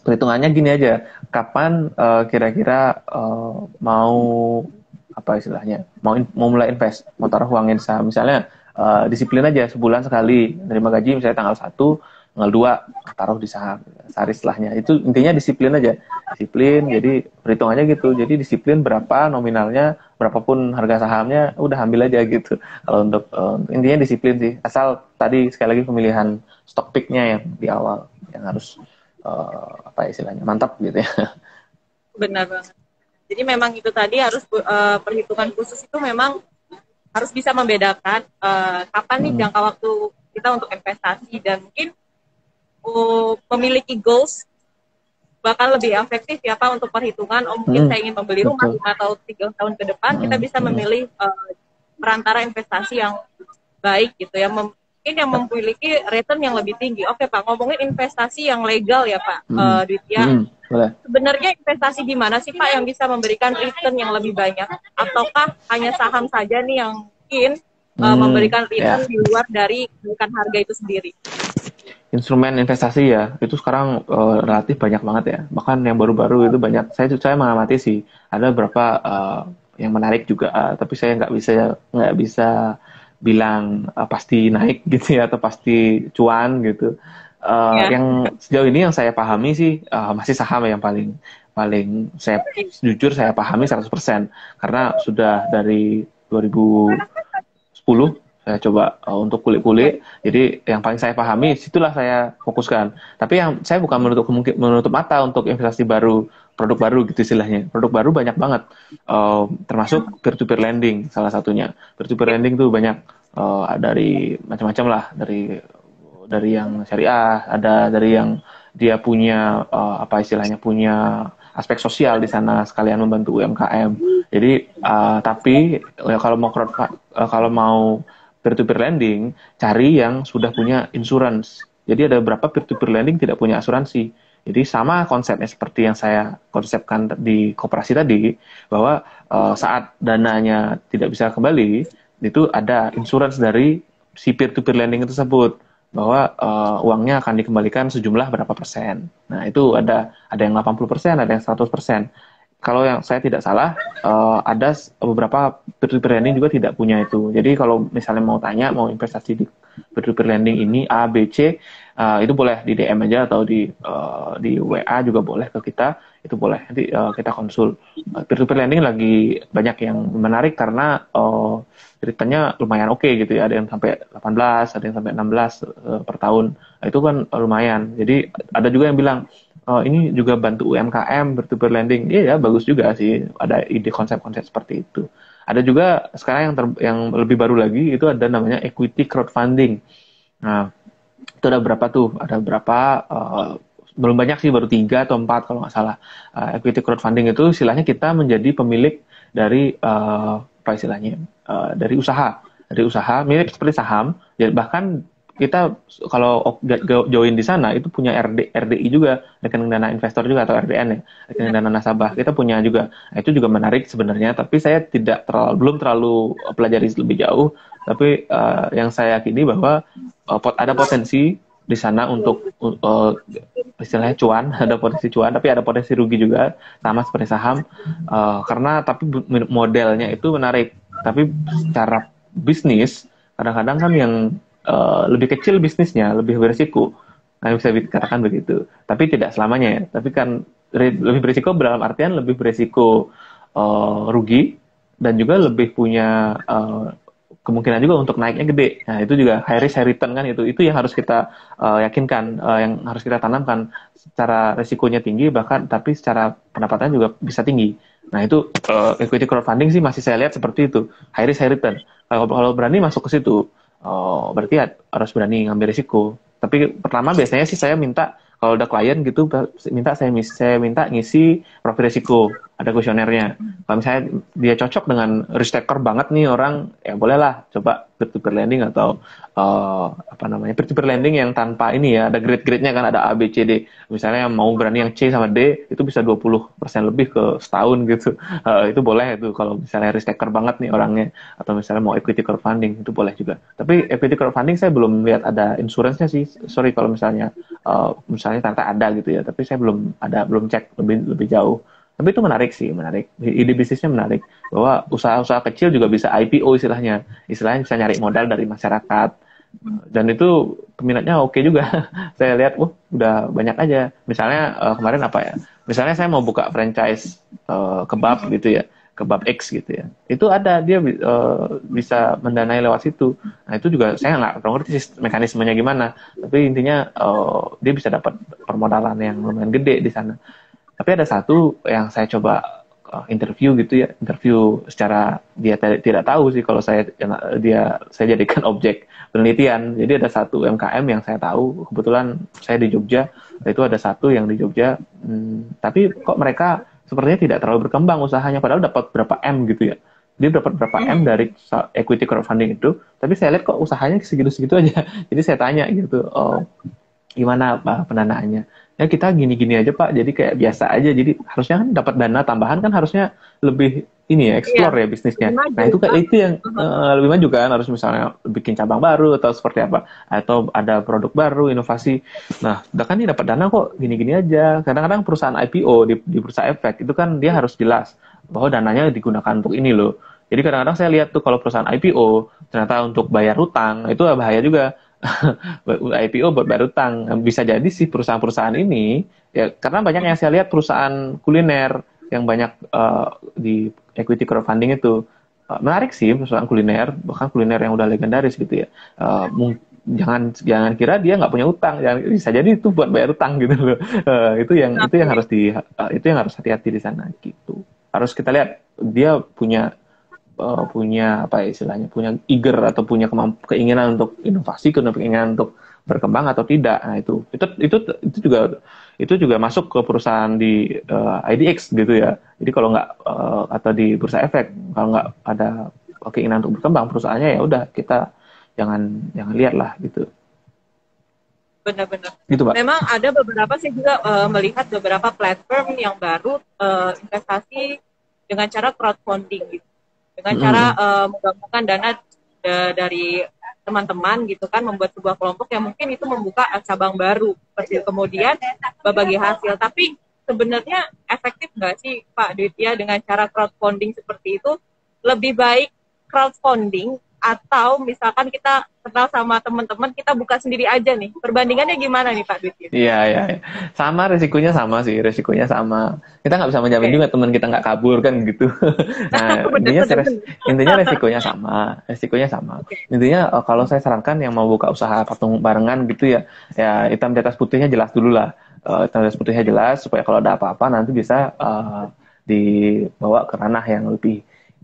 perhitungannya gini aja. Kapan uh, kira-kira uh, mau apa istilahnya mau in, mau mulai invest mau taruh uangnya di saham. Misalnya uh, disiplin aja sebulan sekali terima gaji misalnya tanggal satu tanggal dua taruh di saham sehari setelahnya. Itu intinya disiplin aja. Disiplin jadi perhitungannya gitu. Jadi disiplin berapa nominalnya berapapun harga sahamnya udah ambil aja gitu. Kalau untuk uh, intinya disiplin sih. Asal tadi sekali lagi pemilihan stock picknya yang di awal yang harus uh, apa istilahnya mantap gitu ya. Benar banget. Jadi memang itu tadi harus uh, perhitungan khusus itu memang harus bisa membedakan uh, kapan nih hmm. jangka waktu kita untuk investasi dan mungkin uh, memiliki goals bahkan lebih efektif ya Pak untuk perhitungan oh mungkin hmm. saya ingin membeli rumah lima atau tiga tahun ke depan hmm. kita bisa memilih uh, perantara investasi yang baik gitu ya mungkin yang memiliki return yang lebih tinggi oke Pak ngomongin investasi yang legal ya Pak hmm. uh, Ditya hmm. sebenarnya investasi di mana sih Pak yang bisa memberikan return yang lebih banyak ataukah hanya saham saja nih yang mungkin uh, memberikan return yeah. di luar dari kenaikan harga itu sendiri instrumen investasi ya itu sekarang uh, relatif banyak banget ya bahkan yang baru-baru itu banyak saya saya mengamati sih ada beberapa uh, yang menarik juga uh, tapi saya nggak bisa nggak bisa bilang uh, pasti naik gitu ya atau pasti cuan gitu uh, ya. yang sejauh ini yang saya pahami sih uh, masih saham yang paling paling saya jujur saya pahami 100% karena sudah dari 2010 saya coba uh, untuk kulik-kulik. Jadi yang paling saya pahami, situlah saya fokuskan. Tapi yang saya bukan menutup menutup mata untuk investasi baru, produk baru gitu istilahnya. Produk baru banyak banget, uh, termasuk peer-to-peer lending salah satunya. Peer-to-peer lending tuh banyak uh, dari macam-macam lah, dari dari yang syariah, ada dari yang dia punya uh, apa istilahnya punya aspek sosial di sana sekalian membantu UMKM. Jadi uh, tapi ya, kalau mau uh, kalau mau peer-to-peer lending, cari yang sudah punya insurance. Jadi ada beberapa peer-to-peer lending tidak punya asuransi. Jadi sama konsepnya seperti yang saya konsepkan di koperasi tadi, bahwa uh, saat dananya tidak bisa kembali, itu ada insurance dari si peer-to-peer lending tersebut bahwa uh, uangnya akan dikembalikan sejumlah berapa persen. Nah, itu ada ada yang 80 persen, ada yang 100 persen kalau yang saya tidak salah uh, ada beberapa peer-to-peer lending juga tidak punya itu. Jadi kalau misalnya mau tanya mau investasi di peer-to-peer lending ini A, B, C uh, itu boleh di DM aja atau di uh, di WA juga boleh ke kita itu boleh nanti uh, kita konsul. Uh, peer-to-peer lending lagi banyak yang menarik karena uh, ceritanya lumayan oke okay gitu ya. Ada yang sampai 18, ada yang sampai 16 uh, per tahun. Nah, itu kan lumayan. Jadi ada juga yang bilang oh, ini juga bantu UMKM bertuber lending. Iya ya, bagus juga sih ada ide konsep-konsep seperti itu. Ada juga sekarang yang ter, yang lebih baru lagi itu ada namanya equity crowdfunding. Nah, itu ada berapa tuh? Ada berapa uh, belum banyak sih baru tiga atau empat kalau nggak salah. Uh, equity crowdfunding itu istilahnya kita menjadi pemilik dari uh, apa istilahnya? Uh, dari usaha, dari usaha mirip seperti saham. Bahkan kita kalau join di sana itu punya RD, RDI juga rekening dana investor juga atau RDN ya rekening dana nasabah kita punya juga. Nah, itu juga menarik sebenarnya tapi saya tidak terlalu belum terlalu pelajari lebih jauh. Tapi uh, yang saya yakini bahwa uh, pot, ada potensi di sana untuk uh, istilahnya cuan ada potensi cuan tapi ada potensi rugi juga sama seperti saham. Uh, karena tapi modelnya itu menarik. Tapi secara bisnis kadang-kadang kan yang uh, lebih kecil bisnisnya, lebih berisiko. Nah, bisa dikatakan begitu. Tapi tidak selamanya ya. Tapi kan lebih berisiko dalam artian lebih berisiko uh, rugi dan juga lebih punya uh, kemungkinan juga untuk naiknya gede. Nah, itu juga high risk high return kan itu. Itu yang harus kita uh, yakinkan, uh, yang harus kita tanamkan secara resikonya tinggi bahkan tapi secara pendapatannya juga bisa tinggi. Nah, itu uh, equity crowdfunding sih masih saya lihat seperti itu. High risk high return. Kalau berani masuk ke situ, oh, berarti harus berani ngambil risiko. Tapi pertama biasanya sih saya minta kalau udah klien gitu minta saya saya minta ngisi profil risiko ada kuesionernya. Kalau misalnya dia cocok dengan risk taker banget nih orang ya bolehlah coba peer to peer lending atau uh, apa namanya peer to peer lending yang tanpa ini ya ada grade grade-nya kan ada A B C D. Misalnya yang mau berani yang C sama D itu bisa 20% lebih ke setahun gitu. Uh, itu boleh itu kalau misalnya risk taker banget nih orangnya. Atau misalnya mau equity crowdfunding itu boleh juga. Tapi equity crowdfunding saya belum lihat ada insurance-nya sih. Sorry kalau misalnya uh, misalnya ternyata ada gitu ya tapi saya belum ada belum cek lebih lebih jauh tapi itu menarik sih, menarik. Ide bisnisnya menarik. Bahwa usaha-usaha kecil juga bisa IPO istilahnya. Istilahnya bisa nyari modal dari masyarakat. Dan itu peminatnya oke juga. saya lihat, uh, udah banyak aja. Misalnya uh, kemarin apa ya? Misalnya saya mau buka franchise uh, kebab gitu ya. Kebab X gitu ya. Itu ada, dia uh, bisa mendanai lewat situ. Nah itu juga saya nggak ngerti mekanismenya gimana. Tapi intinya uh, dia bisa dapat permodalan yang lumayan gede di sana tapi ada satu yang saya coba uh, interview gitu ya interview secara dia tidak tahu sih kalau saya dia saya jadikan objek penelitian. Jadi ada satu UMKM yang saya tahu kebetulan saya di Jogja itu ada satu yang di Jogja hmm, tapi kok mereka sepertinya tidak terlalu berkembang usahanya padahal dapat berapa M gitu ya. Dia dapat berapa hmm. M dari equity crowdfunding itu tapi saya lihat kok usahanya segitu-segitu aja. Jadi saya tanya gitu oh gimana apa pendanaannya ya kita gini-gini aja pak. Jadi kayak biasa aja. Jadi harusnya kan dapat dana tambahan kan harusnya lebih ini ya explore iya, ya bisnisnya. nah itu kan itu yang uh, lebih maju kan. Harus misalnya bikin cabang baru atau seperti apa. Atau ada produk baru inovasi. Nah udah kan ini dapat dana kok gini-gini aja. Kadang-kadang perusahaan IPO di, di bursa efek itu kan dia harus jelas bahwa dananya digunakan untuk ini loh. Jadi kadang-kadang saya lihat tuh kalau perusahaan IPO ternyata untuk bayar hutang itu bahaya juga IPO buat bayar utang. Bisa jadi sih perusahaan-perusahaan ini ya karena banyak yang saya lihat perusahaan kuliner yang banyak uh, di equity crowdfunding itu uh, menarik sih perusahaan kuliner bahkan kuliner yang udah legendaris gitu ya. Uh, jangan jangan kira dia nggak punya utang jangan bisa jadi itu buat bayar utang gitu loh uh, itu yang itu yang harus di uh, itu yang harus hati-hati di sana gitu harus kita lihat dia punya uh, punya apa ya istilahnya punya eager atau punya keinginan untuk inovasi keinginan untuk berkembang atau tidak nah itu itu itu itu juga itu juga masuk ke perusahaan di uh, eh, IDX gitu ya jadi kalau nggak uh, atau di bursa efek kalau nggak ada keinginan untuk berkembang perusahaannya ya udah kita jangan jangan lihat lah gitu benar-benar. Itu, Pak. Memang ada beberapa sih juga uh, melihat beberapa platform yang baru uh, investasi dengan cara crowdfunding gitu dengan mm. cara uh, menggabungkan dana uh, dari teman-teman gitu kan membuat sebuah kelompok yang mungkin itu membuka cabang baru. Seperti kemudian berbagi hasil. Tapi sebenarnya efektif nggak sih Pak? Ditya dengan cara crowdfunding seperti itu lebih baik crowdfunding atau misalkan kita kenal sama teman-teman kita buka sendiri aja nih. Perbandingannya gimana nih Pak Dwi? Iya iya sama resikonya sama sih resikonya sama. Kita nggak bisa menjamin okay. juga teman kita nggak kabur kan gitu. Nah intinya res, intinya resikonya sama resikonya sama. Okay. intinya uh, kalau saya sarankan yang mau buka usaha patung barengan gitu ya ya hitam di atas putihnya jelas dulu lah. Uh, hitam di atas putihnya jelas supaya kalau ada apa-apa nanti bisa uh, dibawa ke ranah yang lebih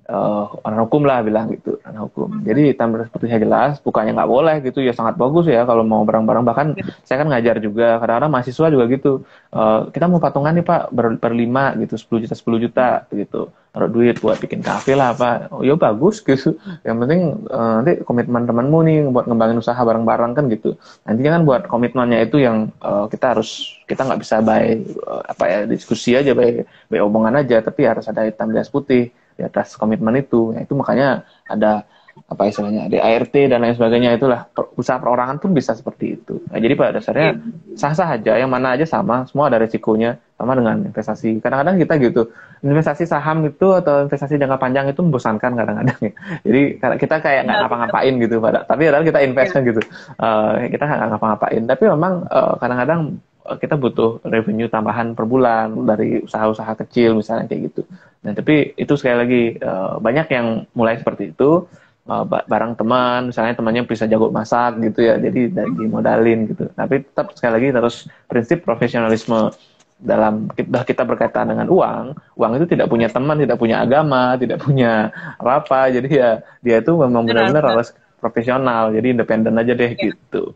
uh, orang hukum lah bilang gitu ranah hukum. Jadi tambah sepertinya jelas bukannya nggak boleh gitu ya sangat bagus ya kalau mau barang-barang bahkan saya kan ngajar juga kadang-kadang mahasiswa juga gitu uh, kita mau patungan nih pak ber berlima gitu 10 juta 10 juta gitu. Taruh duit buat bikin kafe lah apa oh ya bagus gitu. Yang penting uh, nanti komitmen temanmu nih buat ngembangin usaha bareng-bareng kan gitu. Nantinya kan buat komitmennya itu yang uh, kita harus kita nggak bisa by uh, apa ya diskusi aja by, by omongan aja tapi harus ada hitam di atas putih di atas komitmen itu. Ya, itu makanya ada apa istilahnya di ART dan lain sebagainya itulah usaha perorangan pun bisa seperti itu. Nah, jadi pada dasarnya iya. sah-sah aja, yang mana aja sama, semua ada resikonya sama dengan investasi. Kadang-kadang kita gitu investasi saham itu atau investasi jangka panjang itu membosankan kadang-kadang ya. Jadi kita kayak nggak ngapa-ngapain gitu pada, tapi padahal kita invest kan gitu, uh, kita nggak ngapa-ngapain. Tapi memang uh, kadang-kadang kita butuh revenue tambahan per bulan dari usaha-usaha kecil misalnya kayak gitu. Nah, tapi itu sekali lagi uh, banyak yang mulai seperti itu uh, barang teman, misalnya temannya bisa jago masak gitu ya, jadi dari modalin gitu. Tapi tetap sekali lagi terus prinsip profesionalisme dalam kita, kita berkaitan dengan uang, uang itu tidak punya teman, tidak punya agama, tidak punya apa-apa. Jadi ya dia itu memang benar-benar harus profesional, jadi independen aja deh ya. gitu.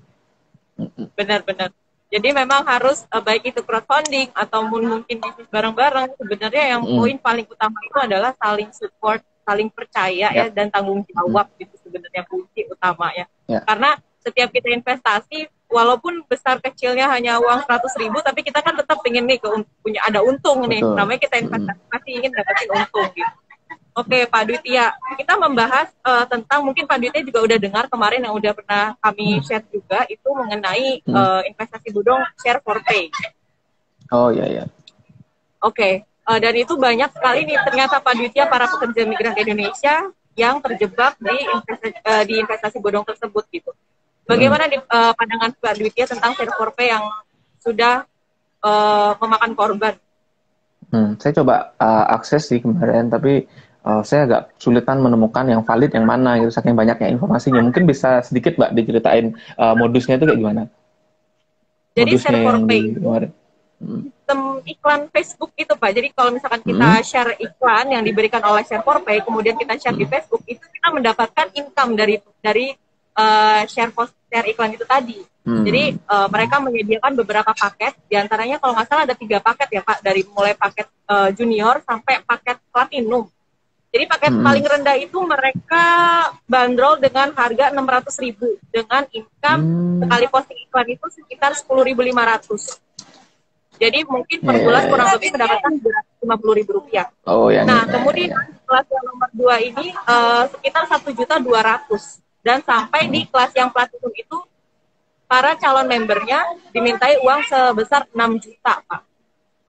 Benar-benar. Jadi memang harus uh, baik itu crowdfunding atau mungkin bisnis bareng-bareng sebenarnya yang mm. poin paling utama itu adalah saling support, saling percaya yeah. ya dan tanggung jawab mm. itu sebenarnya kunci utama ya. Yeah. Karena setiap kita investasi walaupun besar kecilnya hanya uang seratus ribu tapi kita kan tetap ingin nih ke, punya ada untung nih namanya kita investasi mm. pasti ingin dapetin untung gitu Oke, Pak Dwitya, kita membahas uh, tentang mungkin Pak Dwitya juga udah dengar kemarin yang udah pernah kami hmm. share juga itu mengenai hmm. uh, investasi bodong share for pay. Oh iya iya. Oke, uh, dan itu banyak sekali nih ternyata Pak Dwitya para pekerja migran Indonesia yang terjebak di investasi, uh, di investasi bodong tersebut gitu. Bagaimana hmm. di, uh, pandangan Pak Dwitya tentang share for pay yang sudah uh, memakan korban? Hmm, saya coba uh, akses sih kemarin, tapi uh, saya agak sulitan menemukan yang valid yang mana gitu saking banyaknya informasinya mungkin bisa sedikit mbak diceritain uh, modusnya itu kayak gimana jadi modusnya share for pay hmm. sistem iklan Facebook itu Pak. Jadi kalau misalkan kita hmm. share iklan yang diberikan oleh share for pay, kemudian kita share hmm. di Facebook, itu kita mendapatkan income dari dari uh, share post share iklan itu tadi. Hmm. Jadi uh, mereka menyediakan beberapa paket, di antaranya kalau nggak salah ada tiga paket ya Pak, dari mulai paket uh, junior sampai paket platinum. Jadi paket hmm. paling rendah itu mereka bandrol dengan harga 600 ribu dengan income hmm. sekali posting iklan itu sekitar 10.500. Jadi mungkin per bulan yeah, kurang lebih mendapatkan 250 ribu rupiah. Oh, yang nah, yeah, kemudian yeah. kelas yang nomor dua ini uh, sekitar satu juta dua ratus dan sampai hmm. di kelas yang platinum itu para calon membernya dimintai uang sebesar 6 juta, Pak.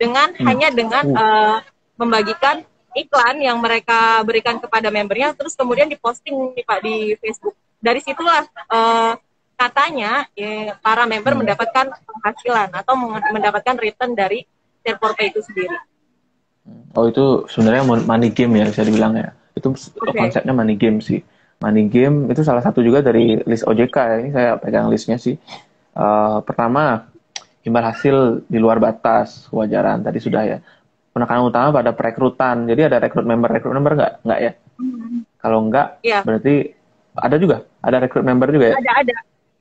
Dengan hmm. hanya dengan uh, membagikan iklan yang mereka berikan kepada membernya terus kemudian diposting nih Pak di Facebook. Dari situlah uh, katanya ya, para member hmm. mendapatkan penghasilan atau mendapatkan return dari Share Pay itu sendiri. Oh itu sebenarnya money game ya bisa dibilang ya. Itu okay. konsepnya money game sih. Money game itu salah satu juga dari list OJK ya. Ini saya pegang listnya sih. Uh, pertama imbal hasil di luar batas kewajaran tadi sudah ya penekanan utama pada perekrutan. Jadi ada rekrut member, rekrut member nggak? Nggak ya? Hmm. Kalau nggak, ya. berarti ada juga? Ada rekrut member juga ya? Ada, ada.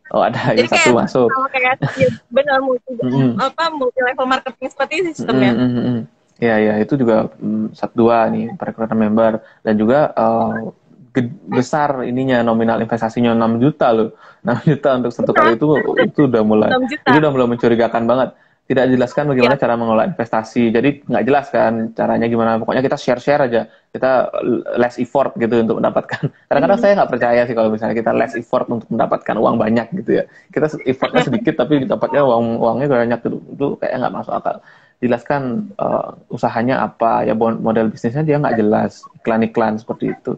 Oh ada Jadi yang satu masuk. kayak ya, benar multi mm. apa multi level marketing seperti sistemnya. Mm, mm, mm. Ya ya itu juga mm, satu dua nih perekrutan member dan juga uh, besar ininya nominal investasinya 6 juta loh. 6 juta untuk satu kali itu itu udah mulai itu udah mulai mencurigakan banget tidak dijelaskan bagaimana ya. cara mengelola investasi. Jadi nggak jelas kan caranya gimana. Pokoknya kita share-share aja. Kita less effort gitu untuk mendapatkan. Kadang-kadang hmm. saya nggak percaya sih kalau misalnya kita less effort untuk mendapatkan uang banyak gitu ya. Kita effortnya sedikit tapi dapatnya uang uangnya banyak gitu. Itu kayak nggak masuk akal. Jelaskan uh, usahanya apa ya model bisnisnya dia nggak jelas. Iklan-iklan seperti itu.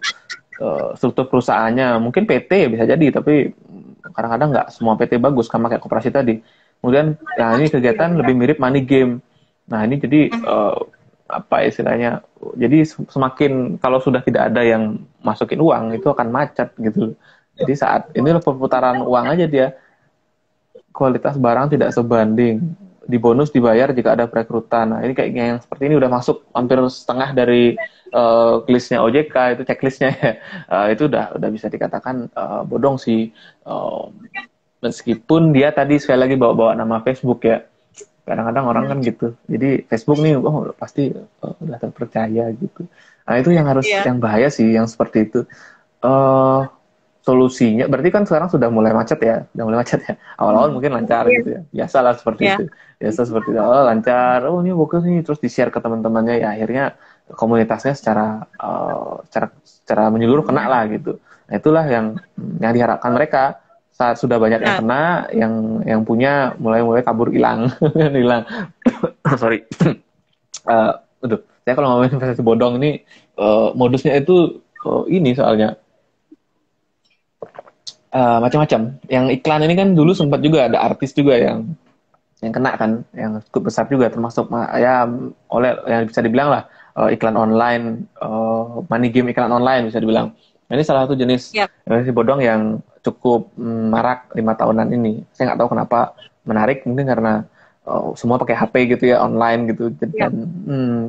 Uh, struktur perusahaannya mungkin PT bisa jadi tapi kadang-kadang nggak semua PT bagus sama kayak koperasi tadi Kemudian, nah ini kegiatan lebih mirip money game. Nah ini jadi uh, apa istilahnya? Jadi semakin kalau sudah tidak ada yang masukin uang itu akan macet gitu. Jadi saat ini perputaran uang aja dia kualitas barang tidak sebanding di bonus dibayar jika ada perekrutan. Nah, ini kayaknya yang seperti ini udah masuk hampir setengah dari uh, listnya OJK itu checklistnya ya. Uh, itu udah udah bisa dikatakan uh, bodong sih. Uh, meskipun dia tadi sekali lagi bawa-bawa nama Facebook ya. Kadang-kadang orang kan gitu. Jadi Facebook nih oh pasti oh, udah terpercaya gitu. Nah itu yang harus yeah. yang bahaya sih yang seperti itu. Uh, solusinya berarti kan sekarang sudah mulai macet ya? Sudah mulai macet ya? Awal-awal hmm. mungkin lancar yeah. gitu ya? Biasalah seperti yeah. itu. Biasa seperti itu. Oh lancar. Oh ini bagus nih. Terus di share ke teman-temannya ya. Akhirnya komunitasnya secara uh, secara secara menyeluruh kena lah gitu. Nah itulah yang yang diharapkan mereka saat sudah banyak yang nah. kena yang yang punya mulai mulai kabur hilang. Hilang. Sorry. Uh, aduh. Saya kalau ngomongin investasi bodong ini uh, modusnya itu uh, ini soalnya. Uh, macam-macam. Yang iklan ini kan dulu sempat juga ada artis juga yang yang kena kan yang cukup besar juga termasuk ya oleh yang bisa dibilang lah uh, iklan online uh, money game iklan online bisa dibilang. Nah, ini salah satu jenis yep. investasi bodong yang cukup mm, marak lima tahunan ini. Saya nggak tahu kenapa menarik, mungkin karena oh, semua pakai HP gitu ya, online gitu. Yep. Dan, hmm,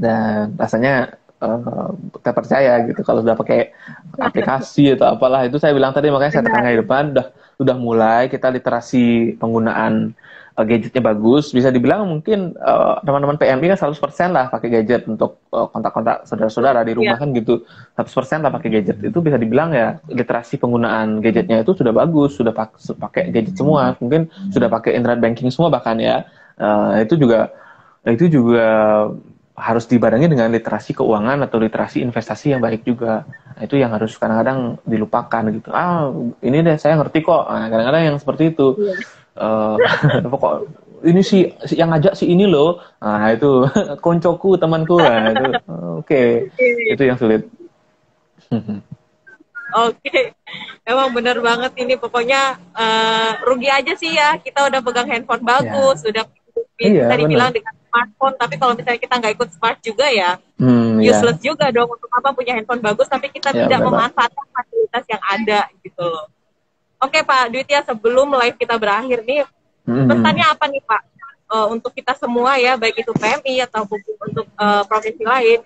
dan rasanya uh, kita percaya gitu kalau sudah pakai aplikasi atau apalah itu saya bilang tadi makanya saya tekankan di depan udah udah mulai kita literasi penggunaan uh, gadgetnya bagus, bisa dibilang mungkin uh, teman-teman PMI kan 100% lah pakai gadget untuk uh, kontak-kontak saudara-saudara di rumah yeah. kan gitu. 100% lah pakai gadget. Itu bisa dibilang ya literasi penggunaan gadgetnya itu sudah bagus, sudah pakai gadget semua, mungkin sudah pakai internet banking semua bahkan ya. Uh, itu juga itu juga harus dibarengi dengan literasi keuangan atau literasi investasi yang baik juga. Nah, itu yang harus kadang-kadang dilupakan gitu. Ah, ini deh saya ngerti kok. Nah, kadang-kadang yang seperti itu. Yeah uh, pokok ini si, si yang ngajak si ini loh nah itu koncoku temanku nah itu oke okay. itu yang sulit Oke, okay. emang bener banget ini pokoknya uh, rugi aja sih ya kita udah pegang handphone bagus, ya. udah iya, bisa dibilang dengan smartphone, tapi kalau misalnya kita nggak ikut smart juga ya hmm, iya. useless ya. juga dong untuk apa punya handphone bagus tapi kita ya, tidak memanfaatkan fasilitas yang ada gitu loh. Oke Pak Duitya sebelum live kita berakhir nih, hmm. pesannya apa nih Pak uh, untuk kita semua ya, baik itu PMI ataupun untuk uh, provinsi lain,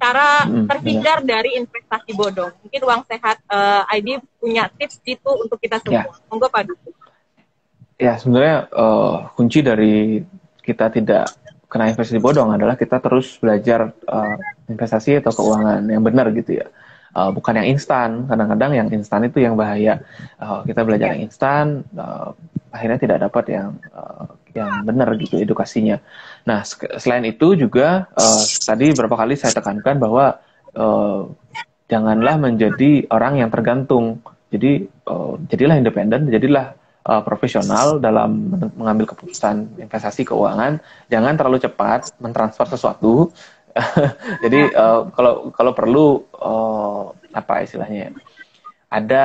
cara hmm, terhindar benar. dari investasi bodong. Mungkin uang sehat uh, ID punya tips gitu untuk kita semua. Ya. Monggo Pak Duku. Ya sebenarnya uh, kunci dari kita tidak kena investasi bodong adalah kita terus belajar uh, investasi atau keuangan yang benar gitu ya. Uh, bukan yang instan. Kadang-kadang yang instan itu yang bahaya. Uh, kita belajar ya. yang instan, uh, akhirnya tidak dapat yang uh, yang benar gitu edukasinya. Nah, selain itu juga uh, tadi beberapa kali saya tekankan bahwa uh, janganlah menjadi orang yang tergantung. Jadi uh, jadilah independen, jadilah uh, profesional dalam mengambil keputusan investasi keuangan. Jangan terlalu cepat mentransfer sesuatu. Jadi uh, kalau kalau perlu uh, apa istilahnya? Ada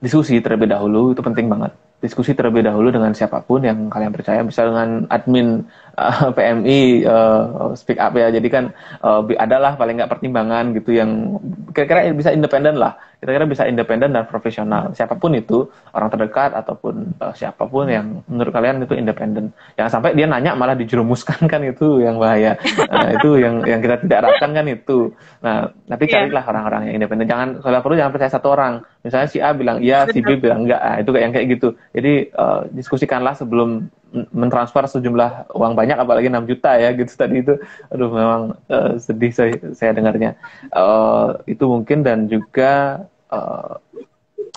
diskusi terlebih dahulu itu penting banget diskusi terlebih dahulu dengan siapa pun yang kalian percaya, bisa dengan admin uh, PMI uh, speak up ya. Jadi kan uh, adalah paling nggak pertimbangan gitu yang kira-kira bisa independen lah. Kira-kira bisa independen dan profesional. Siapa pun itu orang terdekat ataupun uh, siapa pun yang menurut kalian itu independen. Jangan sampai dia nanya malah dijerumuskan kan itu yang bahaya. Nah, itu yang yang kita tidak harapkan kan itu. Nah, nanti iya. carilah orang-orang yang independen. Jangan kalau perlu jangan percaya satu orang. Misalnya si A bilang iya, si B bilang enggak. Ah, itu kayak yang kayak gitu. Jadi uh, diskusikanlah sebelum mentransfer sejumlah uang banyak apalagi 6 juta ya gitu. Tadi itu aduh memang uh, sedih saya, saya dengarnya. Uh, itu mungkin dan juga uh,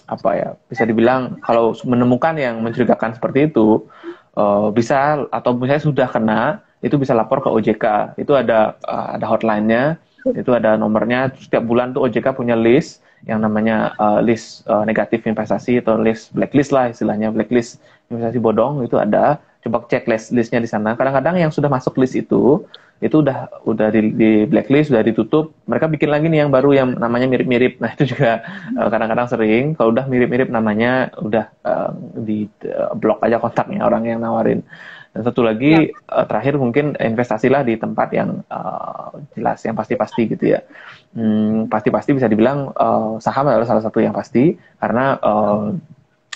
apa ya bisa dibilang kalau menemukan yang mencurigakan seperti itu uh, bisa atau misalnya sudah kena itu bisa lapor ke OJK itu ada uh, ada hotline-nya itu ada nomornya. Setiap bulan tuh OJK punya list yang namanya uh, list uh, negatif investasi atau list blacklist lah istilahnya blacklist investasi bodong itu ada. Coba cek list listnya di sana. Kadang-kadang yang sudah masuk list itu itu udah udah di, di blacklist sudah ditutup. Mereka bikin lagi nih yang baru yang namanya mirip-mirip. Nah itu juga eh, kadang-kadang uh, sering. Kalau udah mirip-mirip namanya udah uh, di uh, blok aja kontaknya orang yang nawarin dan satu lagi ya. uh, terakhir mungkin investasilah di tempat yang uh, jelas yang pasti-pasti gitu ya hmm, pasti-pasti bisa dibilang uh, saham adalah salah satu yang pasti karena uh,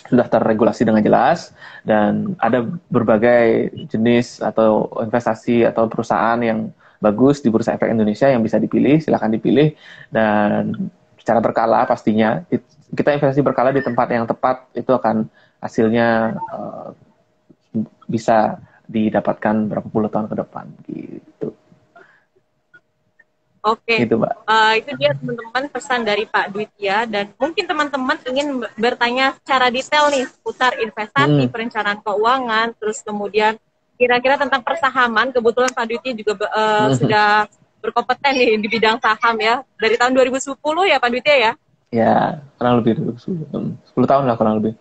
sudah terregulasi dengan jelas dan ada berbagai jenis atau investasi atau perusahaan yang bagus di Bursa Efek Indonesia yang bisa dipilih, silakan dipilih dan secara berkala pastinya kita investasi berkala di tempat yang tepat itu akan hasilnya uh, bisa didapatkan berapa puluh tahun ke depan gitu. Oke, okay. gitu, Uh, itu dia teman-teman pesan dari Pak Dwitya dan mungkin teman-teman ingin bertanya secara detail nih seputar investasi, hmm. perencanaan keuangan, terus kemudian kira-kira tentang persahaman. Kebetulan Pak Dwitya juga uh, hmm. sudah berkompeten nih di bidang saham ya dari tahun 2010 ya Pak Dwitya ya? Ya, kurang lebih 2010, 10 tahun lah kurang lebih.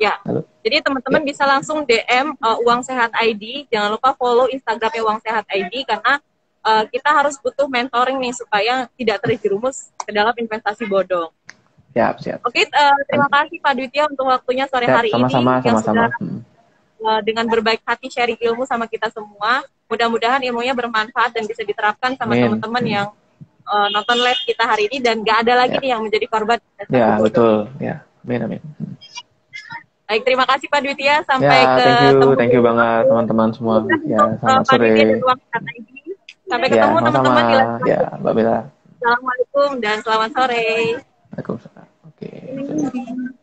Ya. Halo. Jadi teman-teman ya. bisa langsung DM uh, Uang Sehat ID. Jangan lupa follow Instagramnya Uang Sehat ID karena uh, kita harus butuh mentoring nih supaya tidak terjerumus ke dalam investasi bodong. Siap, siap. Oke, uh, terima kasih Pak Dwitya untuk waktunya sore siap, hari sama-sama, ini. Sama-sama, sama Uh, dengan berbaik hati sharing ilmu sama kita semua. Mudah-mudahan ilmunya bermanfaat dan bisa diterapkan sama teman-teman yang uh, nonton live kita hari ini dan gak ada lagi ya. nih yang menjadi korban. Ya, betul. Ya, amin, amin. Baik, terima kasih Pak Dwitya. Sampai ya, ke thank you, thank you banget teman-teman semua. Ya, selamat sore. Sampai ya, ketemu teman-teman di Ya, Mbak Bella. Assalamualaikum dan selamat sore. Waalaikumsalam. Oke. Okay.